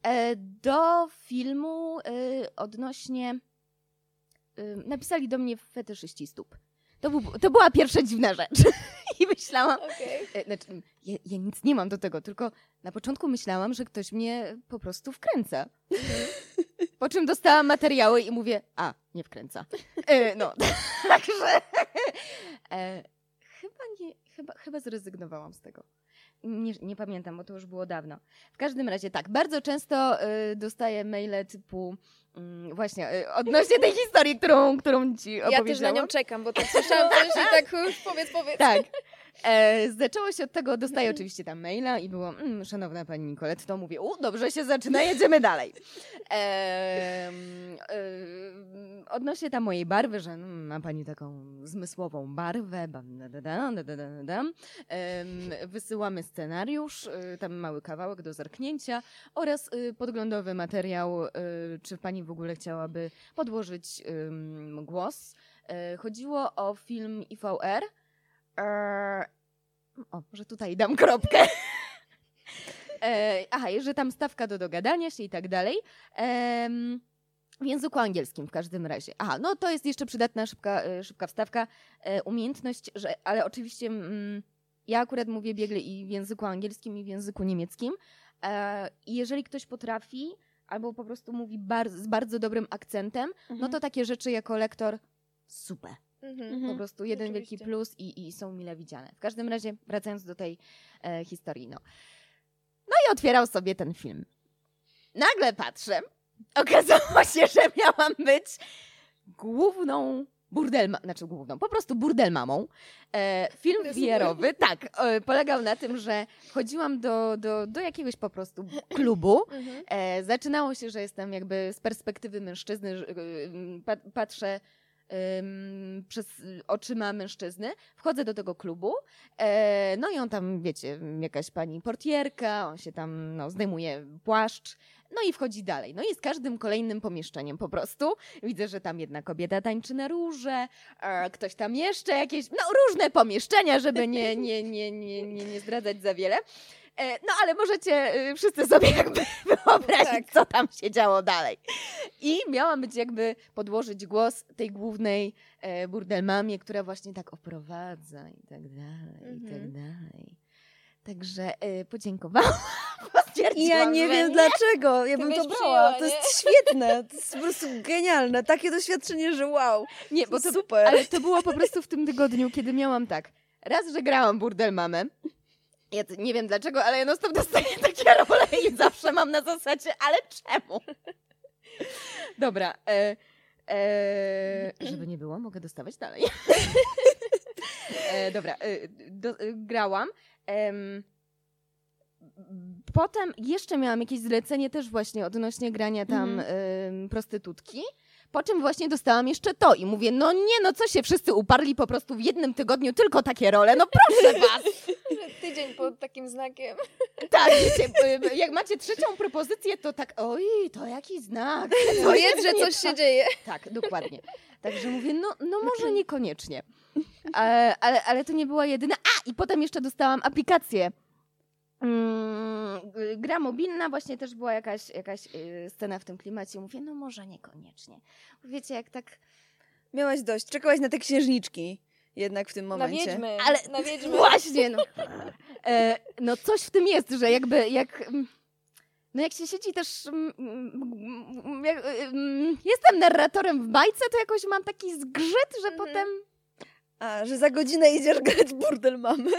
e, do filmu e, odnośnie. E, napisali do mnie fetyszyści stóp. To, był, to była pierwsza dziwna rzecz. I myślałam, Okej. E, Znaczy, ja, ja nic nie mam do tego, tylko na początku myślałam, że ktoś mnie po prostu wkręca. Po czym dostałam materiały i mówię, a, nie wkręca. E, no, także e, chyba, nie, chyba, chyba zrezygnowałam z tego. Nie, nie pamiętam, bo to już było dawno. W każdym razie tak, bardzo często e, dostaję maile typu mm, właśnie e, odnośnie tej historii, którą, którą ci opowiedziałam. Ja też na nią czekam, bo tak słyszałam coś i tak już powiedz, powiedz. Tak. E, zaczęło się od tego, dostaję oczywiście tam maila i było, mm, szanowna pani Nicolet, to mówię, u, dobrze się zaczyna, jedziemy dalej. E, e, odnośnie tam mojej barwy, że mm, ma pani taką zmysłową barwę, da, da, da, da, da, da. Em, wysyłamy scenariusz, y, tam mały kawałek do zerknięcia oraz y, podglądowy materiał, y, czy pani w ogóle chciałaby podłożyć głos. E, Chodziło o film IVR, Eee, o, może tutaj dam kropkę. Eee, aha, że tam stawka do dogadania się i tak dalej. Em, w języku angielskim w każdym razie. Aha, no to jest jeszcze przydatna szybka, e, szybka wstawka. E, umiejętność, że, ale oczywiście mm, ja akurat mówię biegle i w języku angielskim, i w języku niemieckim. E, I jeżeli ktoś potrafi, albo po prostu mówi bar- z bardzo dobrym akcentem, no to takie rzeczy jako lektor super. Mhm. Po prostu jeden wielki Oczywiście. plus i, i są mile widziane. W każdym razie, wracając do tej e, historii, no. No i otwierał sobie ten film. Nagle patrzę, okazało się, że miałam być główną burdelma, znaczy główną, po prostu burdelmamą. E, film Super. VR-owy, tak, e, polegał na tym, że chodziłam do, do, do jakiegoś po prostu klubu, Mhm. E, zaczynało się, że jestem jakby z perspektywy mężczyzny, pa, patrzę przez y, oczyma mężczyzny, wchodzę do tego klubu, e, no i on tam, wiecie, jakaś pani portierka, on się tam, no, zdejmuje płaszcz, no i wchodzi dalej. No i z każdym kolejnym pomieszczeniem po prostu widzę, że tam jedna kobieta tańczy na róże, ktoś tam jeszcze jakieś, no różne pomieszczenia, żeby nie, nie, nie, nie, nie, nie zdradzać za wiele. E, No ale możecie y, wszyscy sobie jakby wyobrazić, Tak. co tam się działo dalej. I miałam być jakby podłożyć głos tej głównej e, burdelmamie, która właśnie tak oprowadza i tak dalej, i tak Mhm. dalej. Także e, podziękowałam. ja nie wiem dlaczego. Ja Ty bym to brała. przyjęła, To jest świetne. To jest po prostu genialne. Takie doświadczenie, że wow. Nie, bo to, super. ale to było po prostu w tym tygodniu, kiedy miałam tak. Raz, że grałam burdel mamę. Ja nie wiem dlaczego, ale ja non stop dostaję takie role i zawsze mam na zasadzie, ale czemu? Dobra. E, e, żeby nie było, mogę dostawać dalej. e, dobra, e, do, e, grałam. Em, potem jeszcze miałam jakieś zlecenie też właśnie odnośnie grania tam em, prostytutki. Po czym właśnie dostałam jeszcze to i mówię, no nie, no co się wszyscy uparli po prostu w jednym tygodniu tylko takie role, no proszę was. Tydzień pod takim znakiem. Tak, wiecie, y, jak macie trzecią propozycję, to tak, oj, to jaki znak. To jest że coś się dzieje. Tak, dokładnie. Także mówię, no, no może niekoniecznie. E, ale, ale to nie była jedyna. A, i potem jeszcze dostałam aplikację. Mm, y, gra mobilna, właśnie też była jakaś, jakaś y, scena w tym klimacie. Mówię, no może niekoniecznie. Wiecie, jak tak... Miałaś dość. Czekałaś na te księżniczki jednak w tym Na momencie. wiedźmy. Ale Na wiedźmy. Właśnie, no. E, no coś w tym jest, że jakby jak... mm, No jak się siedzi też... mm, Jak, mm, jestem narratorem w bajce, to jakoś mam taki zgrzyt, że Mhm. potem... A, że za godzinę idziesz grać burdel mamy.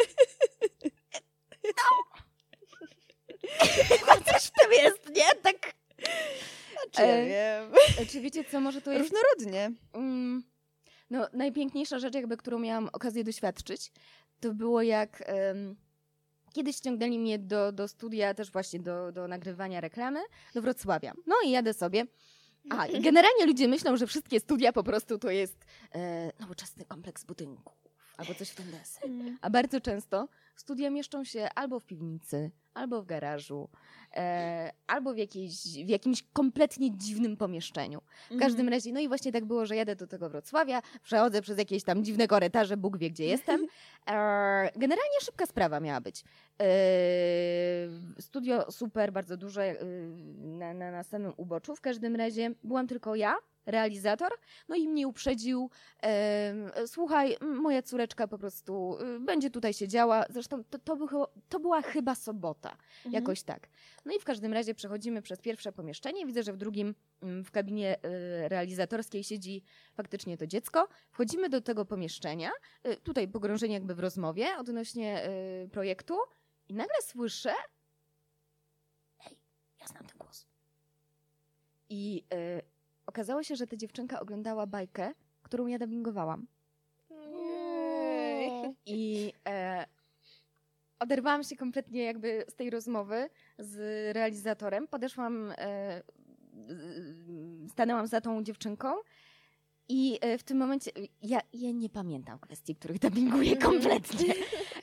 Chyba coś w tym jest, nie? Tak... Czy ja E, wiem? E, Czy wiecie, co może to jest? Różnorodnie. Mm, no, najpiękniejsza rzecz, jakby, którą miałam okazję doświadczyć, to było jak em, kiedyś ściągnęli mnie do, do studia, też właśnie do, do nagrywania reklamy, do Wrocławia. No i jadę sobie. A, generalnie ludzie myślą, że wszystkie studia po prostu to jest e, nowoczesny kompleks budynków albo coś w ten deseń. A bardzo często studia mieszczą się albo w piwnicy, albo w garażu, e, albo w, jakiejś, w jakimś kompletnie dziwnym pomieszczeniu. W każdym razie, no i właśnie tak było, że jadę do tego Wrocławia, przechodzę przez jakieś tam dziwne korytarze, Bóg wie gdzie jestem. E, generalnie szybka sprawa miała być. E, studio super, bardzo duże, e, na, na, na samym uboczu. W każdym razie byłam tylko ja, realizator, no i mnie uprzedził, słuchaj, moja córeczka po prostu y, będzie tutaj siedziała, zresztą to, to, to była chyba sobota, jakoś tak. No i w każdym razie przechodzimy przez pierwsze pomieszczenie, widzę, że w drugim, w kabinie y, realizatorskiej siedzi faktycznie to dziecko. Wchodzimy do tego pomieszczenia, y, tutaj pogrążenie jakby w rozmowie odnośnie projektu i nagle słyszę Ej, ja znam ten głos. I y, okazało się, że ta dziewczynka oglądała bajkę, którą ja dubbingowałam. I e, oderwałam się kompletnie jakby z tej rozmowy z realizatorem. Podeszłam, e, stanęłam za tą dziewczynką i e, w tym momencie ja, ja nie pamiętam kwestii, których dubbinguję kompletnie.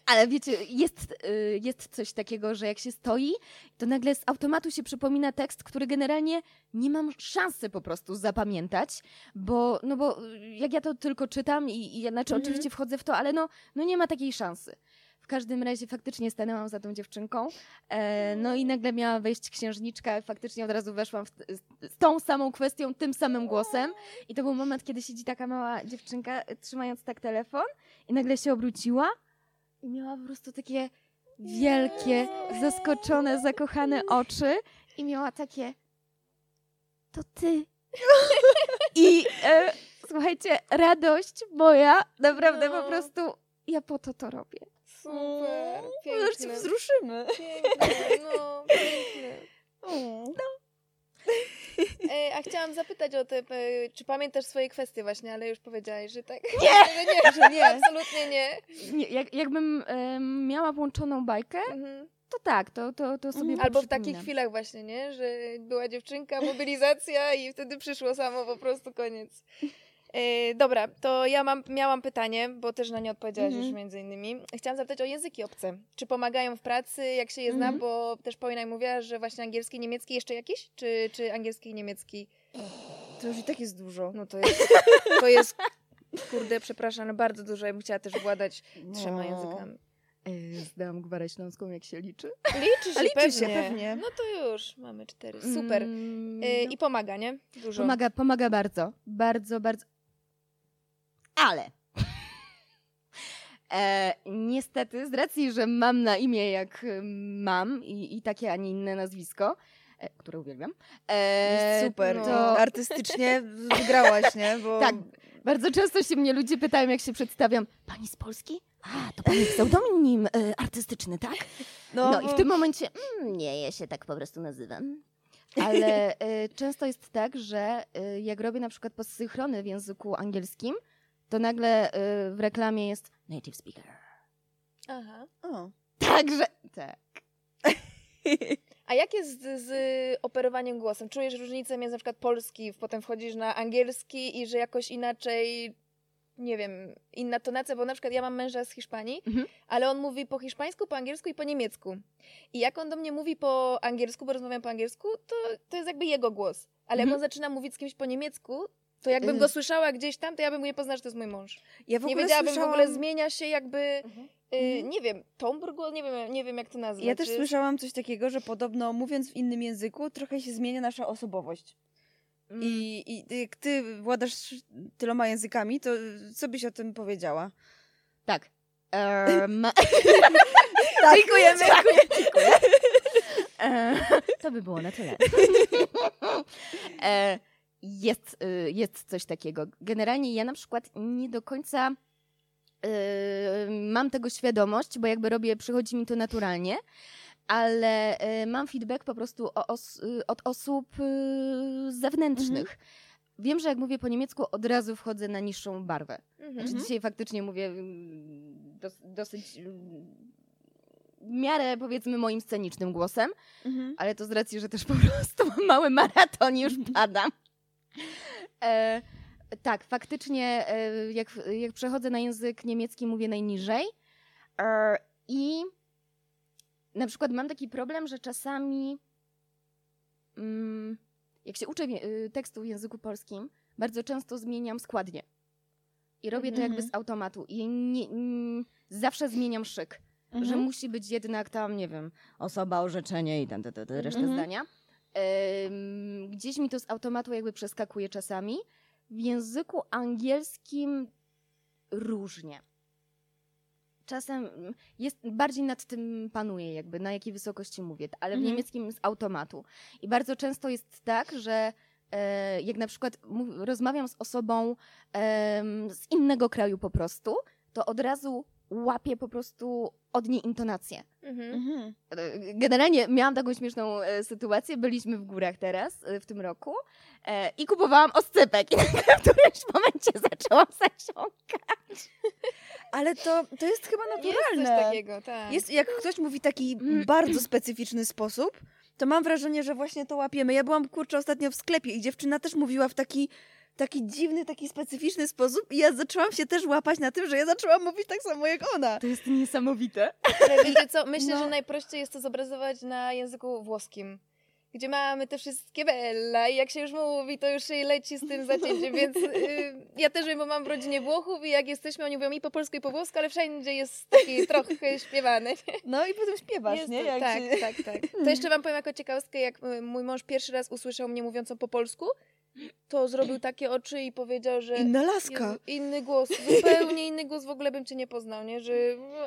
Ale wiecie, jest, e, jest coś takiego, że jak się stoi, to nagle z automatu się przypomina tekst, który generalnie nie mam szansy po prostu zapamiętać, bo, no bo y, jak ja to tylko czytam i, i ja, znaczy Mhm. oczywiście wchodzę w to, ale no, no nie ma takiej szansy. W każdym razie faktycznie stanęłam za tą dziewczynką, e, no i nagle miała wejść księżniczka, faktycznie od razu weszłam w, z, tą samą kwestią, tym samym głosem i to był moment, kiedy siedzi taka mała dziewczynka, trzymając tak telefon i nagle się obróciła i miała po prostu takie wielkie, zaskoczone, zakochane oczy i miała takie to ty. I e, słuchajcie, radość moja, naprawdę No. po prostu ja po to to robię. Super, piękne. wzruszymy. Piękne, no, piękne. O. E, a chciałam zapytać o te, e, czy pamiętasz swoje kwestie właśnie, ale już powiedziałaś, że tak. Nie, nie, że nie, absolutnie nie. Nie, jak, jakbym miała włączoną bajkę, Mhm. to tak, to, to, to sobie Albo w takich chwilach właśnie, nie? Że była dziewczynka, mobilizacja i wtedy przyszło samo, po prostu koniec. E, dobra, to ja mam, miałam pytanie, bo też na nie odpowiedziałaś Mhm. już między innymi. Chciałam zapytać o języki obce. Czy pomagają w pracy, jak się je zna? Mhm. Bo też Paulina mówiła, że właśnie angielski, niemiecki jeszcze jakiś? Czy, czy angielski i niemiecki? To już i tak jest dużo. No to jest, to jest kurde, przepraszam, ale bardzo dużo. Ja bym chciała też władać trzema No. językami. Zdałam gwarę śląską, jak się liczy. Liczy się, liczy pewnie. się, pewnie. No to już, mamy cztery. Super. Mm, E, no. I pomaga, nie? Dużo. Pomaga, pomaga bardzo. Bardzo, bardzo. Ale. E, niestety, z racji, że mam na imię jak y, mam i, i takie, a nie inne nazwisko, e, które uwielbiam. E, Jest super. no. To artystycznie wygrałaś, nie? Bo Tak, bardzo często się mnie ludzie pytają, jak się przedstawiam. Pani z Polski? A, to pani pseudonim e, artystyczny, tak? No, i w tym momencie, mm, nie, ja się tak po prostu nazywam. Ale e, często jest tak, że e, jak robię na przykład posynchrony w języku angielskim, to nagle e, w reklamie jest native speaker. Aha. O. Także, tak. A jak jest z, z operowaniem głosem? Czujesz różnicę między na przykład polski, potem wchodzisz na angielski i że jakoś inaczej, nie wiem, inna tonacja, bo na przykład ja mam męża z Hiszpanii, Mhm. ale on mówi po hiszpańsku, po angielsku i po niemiecku. I jak on do mnie mówi po angielsku, bo rozmawiam po angielsku, to, to jest jakby jego głos. Ale jak Mhm. on zaczyna mówić z kimś po niemiecku, to jakbym Y. go słyszała gdzieś tam, to ja bym nie poznała, że to jest mój mąż. Ja w Nie ogóle wiedziałabym, w słyszałam... ogóle zmienia się jakby, y, Mhm. nie wiem, tombr głos, nie wiem, nie wiem jak to nazwać. Ja też Czy- słyszałam coś takiego, że podobno mówiąc w innym języku, trochę się zmienia nasza osobowość. Mm. I, I jak ty władasz tyloma językami, to co byś o tym powiedziała? Tak. Em, Tak, Dziękujemy. Dziękuję. E, to by było na tyle. E, jest, y, jest coś takiego. Generalnie ja na przykład nie do końca y, mam tego świadomość, bo jakby robię, przychodzi mi to naturalnie, ale e, mam feedback po prostu os, y, od osób y, zewnętrznych. Wiem, że jak mówię po niemiecku, od razu wchodzę na niższą barwę. Mhm. Znaczy Mhm. dzisiaj faktycznie mówię mm, dos, dosyć mm, w miarę powiedzmy moim scenicznym głosem, Mhm. ale to z racji, że też po prostu mam mały maraton już padam. E, tak, faktycznie e, jak, jak przechodzę na język niemiecki mówię najniżej e, i na przykład mam taki problem, że czasami mm, jak się uczę y, tekstu w języku polskim, bardzo często zmieniam składnie. I robię to jakby Mhm. z automatu. I nie, mm, zawsze zmieniam szyk że Mhm. musi być jednak tam, nie wiem, osoba, orzeczenie i ten, ten, ten resztę Mhm. zdania. Gdzieś mi to z automatu jakby przeskakuje czasami. W języku angielskim różnie. Czasem jest, bardziej nad tym panuję, jakby na jakiej wysokości mówię, ale w Mhm. niemieckim z automatu. I bardzo często jest tak, że e, jak na przykład rozmawiam z osobą em, z innego kraju po prostu, to od razu łapię po prostu od niej intonację. Mhm. Mhm. E, Generalnie miałam taką śmieszną e, sytuację. Byliśmy w górach teraz, e, w tym roku, e, i kupowałam oscypek. I nagle w którymś momencie zaczęłam zasiąkać. Ale to, to jest chyba Jest naturalne. coś takiego, tak. Jest, jak ktoś mówi taki Mm. bardzo specyficzny sposób, to mam wrażenie, że właśnie to łapiemy. Ja byłam, kurczę, ostatnio w sklepie i dziewczyna też mówiła w taki, taki dziwny, taki specyficzny sposób i ja zaczęłam się też łapać na tym, że ja zaczęłam mówić tak samo jak ona. To jest niesamowite. Ale wiecie co, myślę, No. że najprościej jest to zobrazować na języku włoskim. Gdzie mamy te wszystkie bella i jak się już mówi, to już się leci z tym zacięciem, więc y, ja też wiem, bo mam w rodzinie Włochów i jak jesteśmy, oni mówią i po polsku i po włosku, ale wszędzie jest taki trochę śpiewany. nie? No i potem śpiewasz, Jest nie? Jak tak, się... tak, tak. To jeszcze wam powiem jako ciekawostkę, jak y, mój mąż pierwszy raz usłyszał mnie mówiącą po polsku, to zrobił takie oczy i powiedział, że Inna laska. Jezu, inny głos, zupełnie inny głos, w ogóle bym cię nie poznał, nie? Że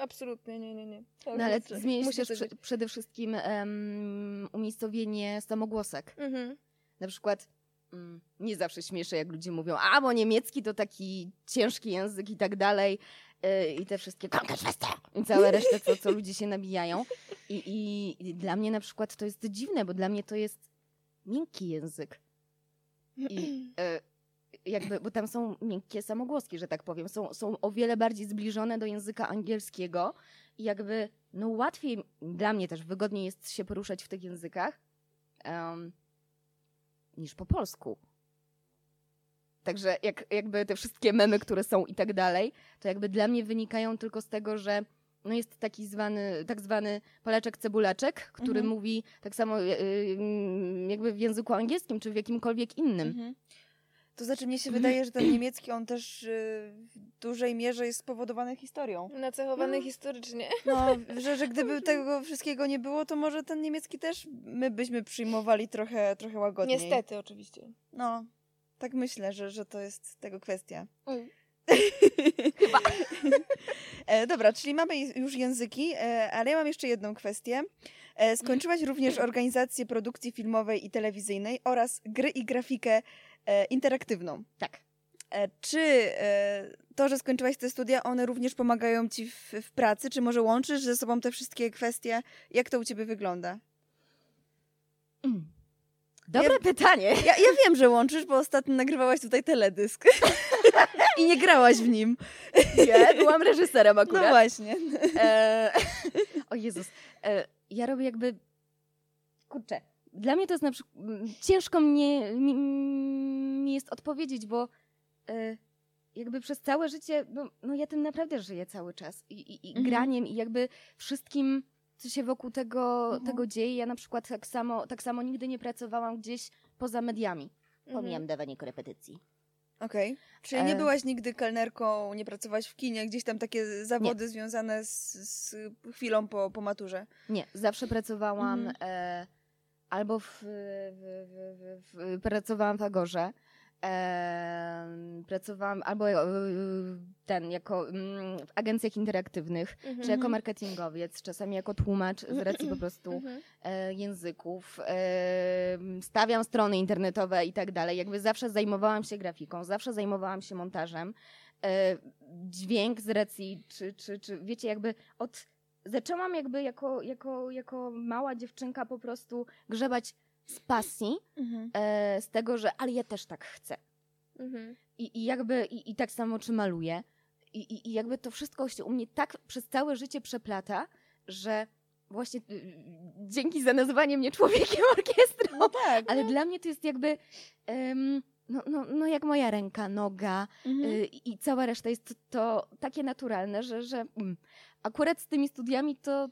absolutnie, nie, nie, nie. No ale Musi zmieni się musi też coś prze, przede wszystkim em, umiejscowienie samogłosek. Mhm. Na przykład mm, nie zawsze śmieszę, jak ludzie mówią, a bo niemiecki to taki ciężki język i tak dalej. y, I te wszystkie i całe resztę, co, co ludzie się nabijają. I, i, I dla mnie na przykład to jest dziwne, bo dla mnie to jest miękki język. I e, jakby, bo tam są miękkie samogłoski, że tak powiem. Są, są o wiele bardziej zbliżone do języka angielskiego i jakby no łatwiej, dla mnie też wygodniej jest się poruszać w tych językach em, niż po polsku. Także jak, jakby te wszystkie memy, które są i tak dalej, to jakby dla mnie wynikają tylko z tego, że no jest taki zwany, tak zwany Polaczek cebulaczek, który Mhm. mówi tak samo y, y, jakby w języku angielskim, czy w jakimkolwiek innym. Mhm. To znaczy, mnie się wydaje, że ten niemiecki, on też y, w dużej mierze jest spowodowany historią. Nacechowany historycznie. No, że, że gdyby tego wszystkiego nie było, to może ten niemiecki też my byśmy przyjmowali trochę, trochę łagodniej. Niestety, oczywiście. No, tak myślę, że, że to jest tego kwestia. Chyba. E, dobra, czyli mamy już języki, e, ale ja mam jeszcze jedną kwestię. E, skończyłaś również organizację produkcji filmowej i telewizyjnej oraz gry i grafikę e, interaktywną. Tak. E, czy e, to, że skończyłaś te studia, one również pomagają ci w, w pracy? Czy może łączysz ze sobą te wszystkie kwestie? Jak to u ciebie wygląda? Mm. Dobre pytanie. Ja, ja wiem, że łączysz, bo ostatnio nagrywałaś tutaj teledysk. I nie grałaś w nim. Ja byłam reżyserem No akurat. właśnie. E, o Jezus. E, ja robię jakby. Kurczę. Dla mnie to jest na przykład. Ciężko mnie, mi, mi jest odpowiedzieć, bo e, jakby przez całe życie. No, no ja tym naprawdę żyję cały czas. I, i, i Mhm. graniem, i jakby wszystkim, co się wokół tego, Mhm. tego dzieje. Ja na przykład tak samo, tak samo nigdy nie pracowałam gdzieś poza mediami. Pomijam dawanie korepetycji. Okej. Czyli nie E. byłaś nigdy kelnerką, nie pracowałaś w kinie, gdzieś tam takie zawody związane z, z chwilą po, po maturze. Nie, zawsze pracowałam Mhm. e, albo w, w, w, w, pracowałam w Agorze, e, pracowałam albo e, ten, jako mm, w agencjach interaktywnych, Mhm. czy jako marketingowiec, czasami jako tłumacz z racji po prostu Mhm. e, języków, e, stawiam strony internetowe i tak dalej. Jakby zawsze zajmowałam się grafiką, zawsze zajmowałam się montażem. E, dźwięk z racji, czy, czy, czy wiecie, jakby od zaczęłam jakby jako, jako, jako mała dziewczynka po prostu grzebać z pasji, Mhm. e, z tego, że ale ja też tak chcę. Mhm. I, i jakby, i, i tak samo czy maluję. I, i, I jakby to wszystko się u mnie tak przez całe życie przeplata, że właśnie y, y, dzięki za nazwanie mnie człowiekiem orkiestrą. No tak. Ale dla mnie to jest jakby, no, no, no jak moja ręka, noga Mhm. y, i cała reszta jest to, to takie naturalne, że, że mm, akurat z tymi studiami to,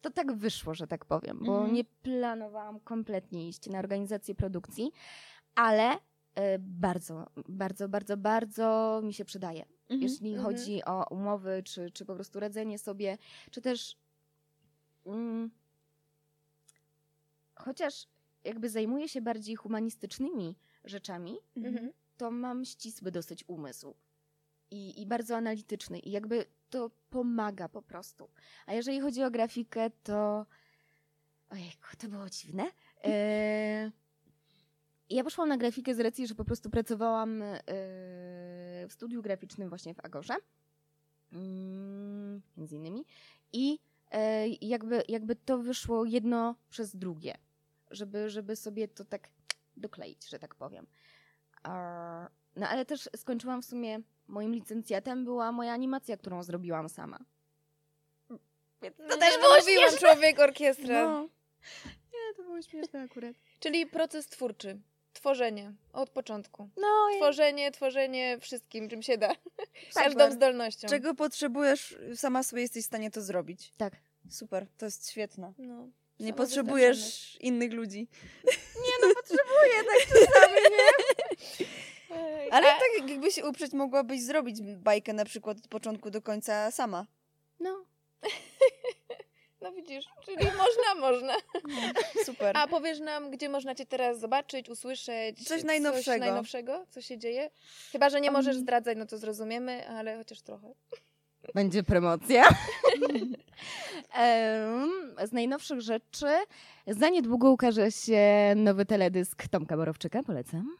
to tak wyszło, że tak powiem, bo Mhm. nie planowałam kompletnie iść na organizację produkcji, ale y, bardzo, bardzo, bardzo, bardzo mi się przydaje. Mhm. Jeśli Mhm. chodzi o umowy, czy, czy po prostu radzenie sobie, czy też mm, chociaż jakby zajmuję się bardziej humanistycznymi rzeczami, to mam ścisły dosyć umysł i, i bardzo analityczny i jakby to pomaga po prostu. A jeżeli chodzi o grafikę, to ojejku, to było dziwne. E... Ja poszłam na grafikę z racji, że po prostu pracowałam e, w studiu graficznym właśnie w Agorze, mm, między innymi, i e, jakby, jakby to wyszło jedno przez drugie, żeby, żeby sobie to tak dokleić, że tak powiem. No ale też skończyłam w sumie, moim licencjatem była moja animacja, którą zrobiłam sama. To też było mówiłam, człowiek orkiestra. No. Nie, to było śmieszne akurat. Czyli proces twórczy. Tworzenie. Od początku. No i Tworzenie, tworzenie wszystkim, czym się da. Super. Każdą zdolnością. Czego potrzebujesz, sama sobie jesteś w stanie to zrobić. tak. Super, to jest świetne. No. Nie potrzebujesz innych ludzi. Potrzebuję tak czasami, nie? Ale a- tak jakby się uprzeć, mogłabyś zrobić bajkę na przykład od początku do końca sama. No. No widzisz, czyli można, można. Super. A powiesz nam, gdzie można cię teraz zobaczyć, usłyszeć? Coś najnowszego. Coś najnowszego, co się dzieje? Chyba, że nie możesz Um. zdradzać, no to zrozumiemy, ale chociaż trochę. Będzie promocja. Z najnowszych rzeczy za niedługo ukaże się nowy teledysk Tomka Borowczyka, polecam.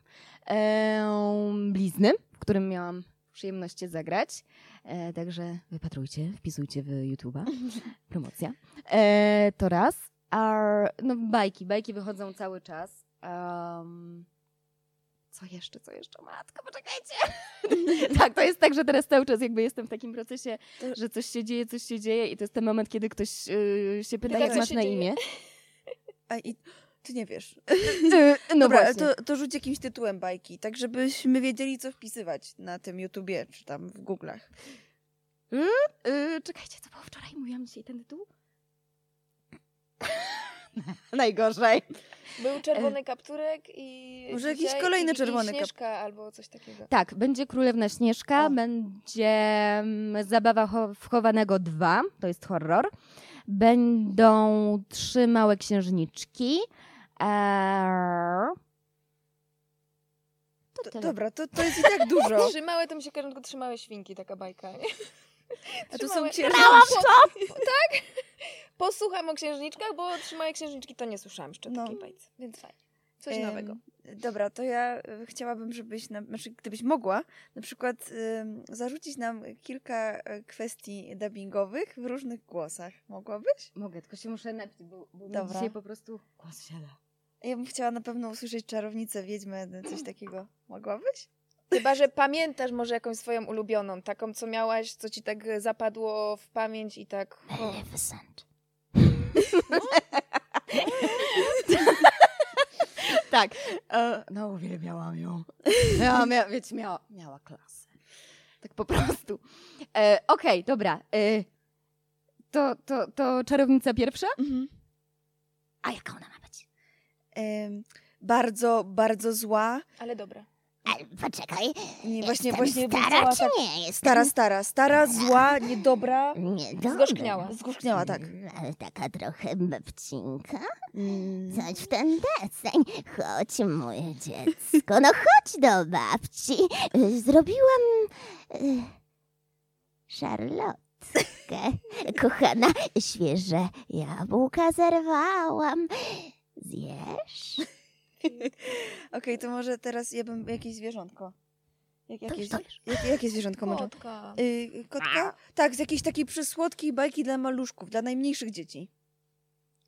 Blizny, w którym miałam przyjemność zagrać. E, także wypatrujcie, wpisujcie w YouTube'a. Promocja. E, to raz. A, no bajki, bajki wychodzą cały czas. Em, co jeszcze, co jeszcze? Matko, poczekajcie. tak, to jest tak, że teraz cały czas jakby jestem w takim procesie, że coś się dzieje, coś się dzieje i to jest ten moment, kiedy ktoś y, się pyta, jak masz na dzieje. imię. A i ty nie wiesz. Y, no Dobra, właśnie. to, to rzuć jakimś tytułem bajki, tak żebyśmy wiedzieli, co wpisywać na tym YouTubie, czy tam w Google'ach. Y, czekajcie, co było wczoraj? Mówiłam dzisiaj ten tytuł? Najgorzej. Był czerwony kapturek i. Może jakiś kolejny i, czerwony i kap- Śnieżka albo coś takiego. Tak, będzie Królewna Śnieżka, O. będzie mm, Zabawa cho- wchowanego 2, to jest horror. Będą trzy małe księżniczki. Eee... To dobra, to, to jest i tak dużo. Trzy małe to mi się kojarzą tylko trzy małe świnki, taka bajka. Nie? A to są księżniczki. Po- Tak? Posłucham o księżniczkach, bo trzy małe księżniczki to nie słyszałam jeszcze No. takiej bajce, więc fajnie. Coś Em, nowego. Dobra, to ja e, chciałabym, żebyś, na, znaczy gdybyś mogła, na przykład em, zarzucić nam kilka e, kwestii dubbingowych w różnych głosach. Mogłabyś? Mogę, tylko się muszę napić, bo, bo Dobra. dzisiaj po prostu głos siada. Ja bym chciała na pewno usłyszeć czarownicę, wiedźmę, coś takiego. Mogłabyś? Chyba, że pamiętasz może jakąś swoją ulubioną, taką, co miałaś, co ci tak e, zapadło w pamięć i tak... O. Maleficent. tak, e, no uwielbiałam ją. Miała, mia, wiecie, miała, miała klasę. Tak po prostu. E, Okej, dobra. E, to, to, to czarownica pierwsza? Mhm. A jaka ona ma być? Em, bardzo, bardzo zła. Ale dobra. Ale poczekaj, Nie, właśnie, jestem właśnie stara czy tak, nie? Jestem Stara, stara, stara, zła, niedobra. Nie, dobra. Zgorzkniała. Zgorzkniała, tak. Ale taka trochę babcinka. Mm. Coś w ten deseń. Chodź, moje dziecko, no chodź do babci. Y, Zrobiłam... y, szarlotkę. Kochana, świeże jabłka zerwałam. Zjesz? Okej, to może teraz ja bym jakieś zwierzątko. Jak, jakie, już to jakie, jakie zwierzątko może? Kotka. Y, kotka? Tak, z jakiejś takiej przysłodkiej bajki dla maluszków, dla najmniejszych dzieci.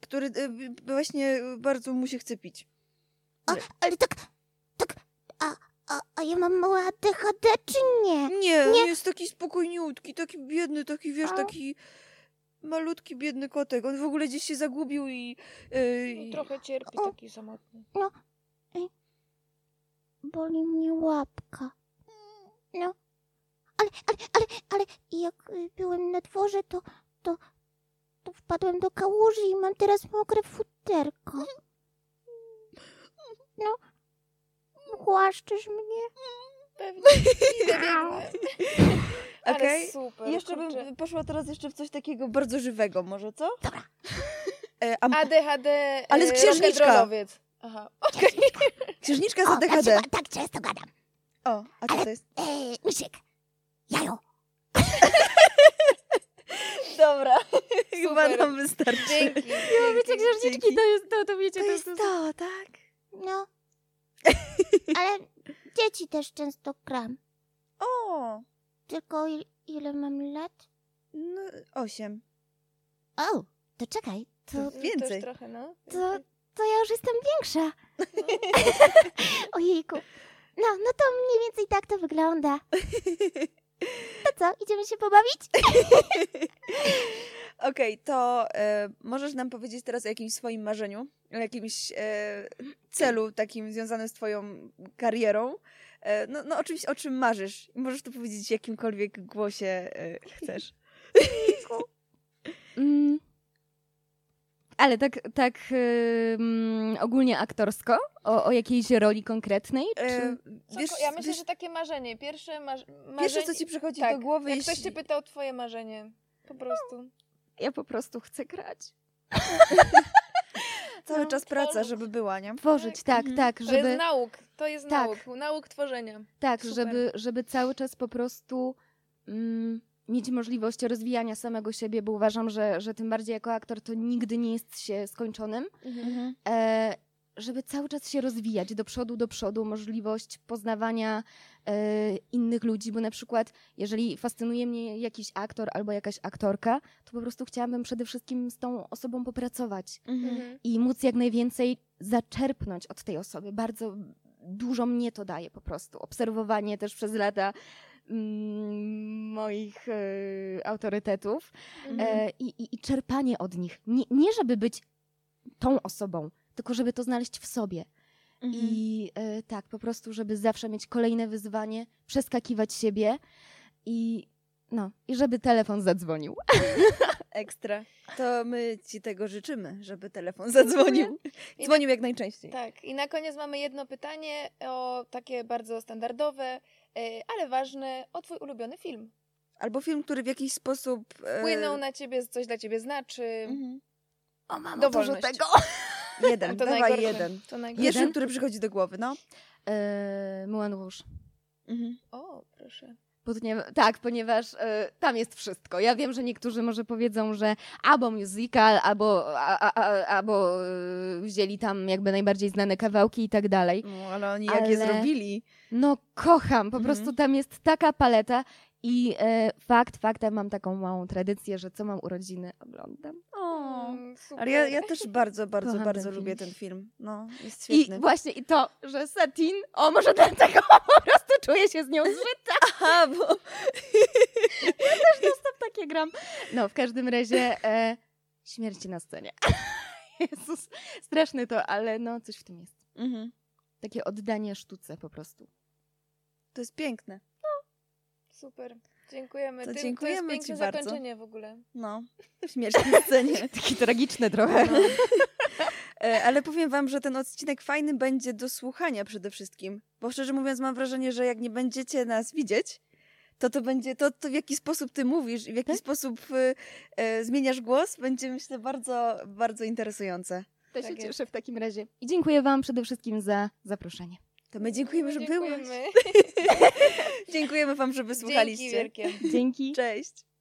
Który y, właśnie bardzo mu się chce pić. A, ale tak, tak, a, a, a ja mam małe ADHD czy nie? Nie, Nie. on jest taki spokojniutki, taki biedny, taki wiesz, A. taki malutki, biedny kotek. On w ogóle gdzieś się zagubił i... y, No, trochę cierpi O. taki samotny. Boli mnie łapka. No, ale, ale, ale, ale jak byłem na dworze, to, to, to wpadłem do kałuży i mam teraz mokre futerko. No, głaszczysz mnie? Pewnie. Okej. super. Jeszcze kurczę. bym poszła teraz jeszcze w coś takiego bardzo żywego, może co? Dobra. E, a ADHD. Ale z e, księżniczka. rock'n'rollowiec. Aha. księżniczka z O, ADHD. tak, tak często gadam. O, a co to jest? Eee, Misiek, jajo. Dobra, chyba nam wystarczy. Dzięki. Ja wiecie, dzięki. księżniczki to jest to, to wiecie, To to jest jest to, tak? No, ale dzieci też często gram. O, Tylko il, ile mam lat? no, osiem. O, to czekaj, to, Mm, Więcej. Też trochę, no. to, to ja już jestem większa. Ojejku. No, no to mniej więcej tak to wygląda. To co, idziemy się pobawić? Okej, to e, możesz nam powiedzieć teraz o jakimś swoim marzeniu, o jakimś e, celu takim związanym z twoją karierą. E, no, no oczywiście o czym marzysz. Możesz to powiedzieć w jakimkolwiek głosie e, chcesz. Mm. Ale tak, tak ym, ogólnie aktorsko? O, o jakiejś roli konkretnej? Czy... E, wiesz, ja myślę, wiesz, że takie marzenie. Pierwsze marzenie. pierwsze, co ci przychodzi tak, do głowy, Jak jeśli... ktoś cię pyta o twoje marzenie. Po prostu. Ja po prostu chcę grać. cały no, czas praca, tworzy. żeby była, nie? Tworzyć, tak, Mhm. tak, To żeby... jest nauk. To jest Tak. nauk. Nauk tworzenia. Tak, Super. żeby, żeby cały czas po prostu mm, mieć możliwość rozwijania samego siebie, bo uważam, że, że tym bardziej jako aktor to nigdy nie jest się skończonym. Mhm. E, żeby cały czas się rozwijać do przodu, do przodu, możliwość poznawania e, innych ludzi, bo na przykład jeżeli fascynuje mnie jakiś aktor albo jakaś aktorka, to po prostu chciałabym przede wszystkim z tą osobą popracować Mhm. i móc jak najwięcej zaczerpnąć od tej osoby. Bardzo dużo mnie to daje po prostu. Obserwowanie też przez lata moich e, autorytetów Mhm. e, i, i, czerpanie od nich. Nie, nie żeby być tą osobą, tylko żeby to znaleźć w sobie. Mhm. I e, tak, po prostu, żeby zawsze mieć kolejne wyzwanie, przeskakiwać siebie i no, i żeby telefon zadzwonił. Ekstra. To my ci tego życzymy, żeby telefon zadzwonił. I Dzwonił jak najczęściej. Tak, i na koniec mamy jedno pytanie o takie bardzo standardowe, e, ale ważne, o twój ulubiony film. Albo film, który w jakiś sposób... e, Wpłynął na ciebie, coś dla ciebie znaczy. mhm. O, mamo, Dowolność. dużo tego. Jeden, To dawaj najgorsze. jeden. To Jeden? który przychodzi do głowy, no. E, Moulin Rouge. Mhm. O, proszę. Ponieważ, tak, ponieważ e, tam jest wszystko. Ja wiem, że niektórzy może powiedzą, że albo musical, albo, a, a, albo e, wzięli tam jakby najbardziej znane kawałki i tak dalej. No, ale oni jak je Ale- zrobili. No kocham, po Mhm. prostu tam jest taka paleta i e, fakt, faktem mam taką małą tradycję, że co mam urodziny oglądam. O. Mm, super. Ale ja, ja też bardzo, bardzo, Kocham bardzo lubię film. ten film. No, jest I świetny. właśnie i to, że Satin, o może dlatego po prostu czuję się z nią zżyta. Aha, bo... Stop takie gram. No, w każdym razie e, śmierci na scenie. Jezus, straszne to, ale no coś w tym jest. Mhm. Takie oddanie sztuce po prostu. To jest piękne. Super. Dziękujemy. To Tym- dziękujemy to jest piękne ci bardzo. zakończenie w ogóle. No, śmierć na scenie. Takie tragiczne trochę. No. E, Ale powiem wam, że ten odcinek fajny będzie do słuchania przede wszystkim. Bo szczerze mówiąc mam wrażenie, że jak nie będziecie nas widzieć, to to będzie, to, to w jaki sposób ty mówisz i w jaki Tak? sposób y, e, zmieniasz głos, będzie myślę bardzo, bardzo interesujące. To się Tak jest. cieszę w takim razie. I dziękuję wam przede wszystkim za zaproszenie. To my dziękujemy, że byłaś. Dziękujemy. Dziękujemy wam, że Dzięki wysłuchaliście. wielkie. Dzięki. Cześć.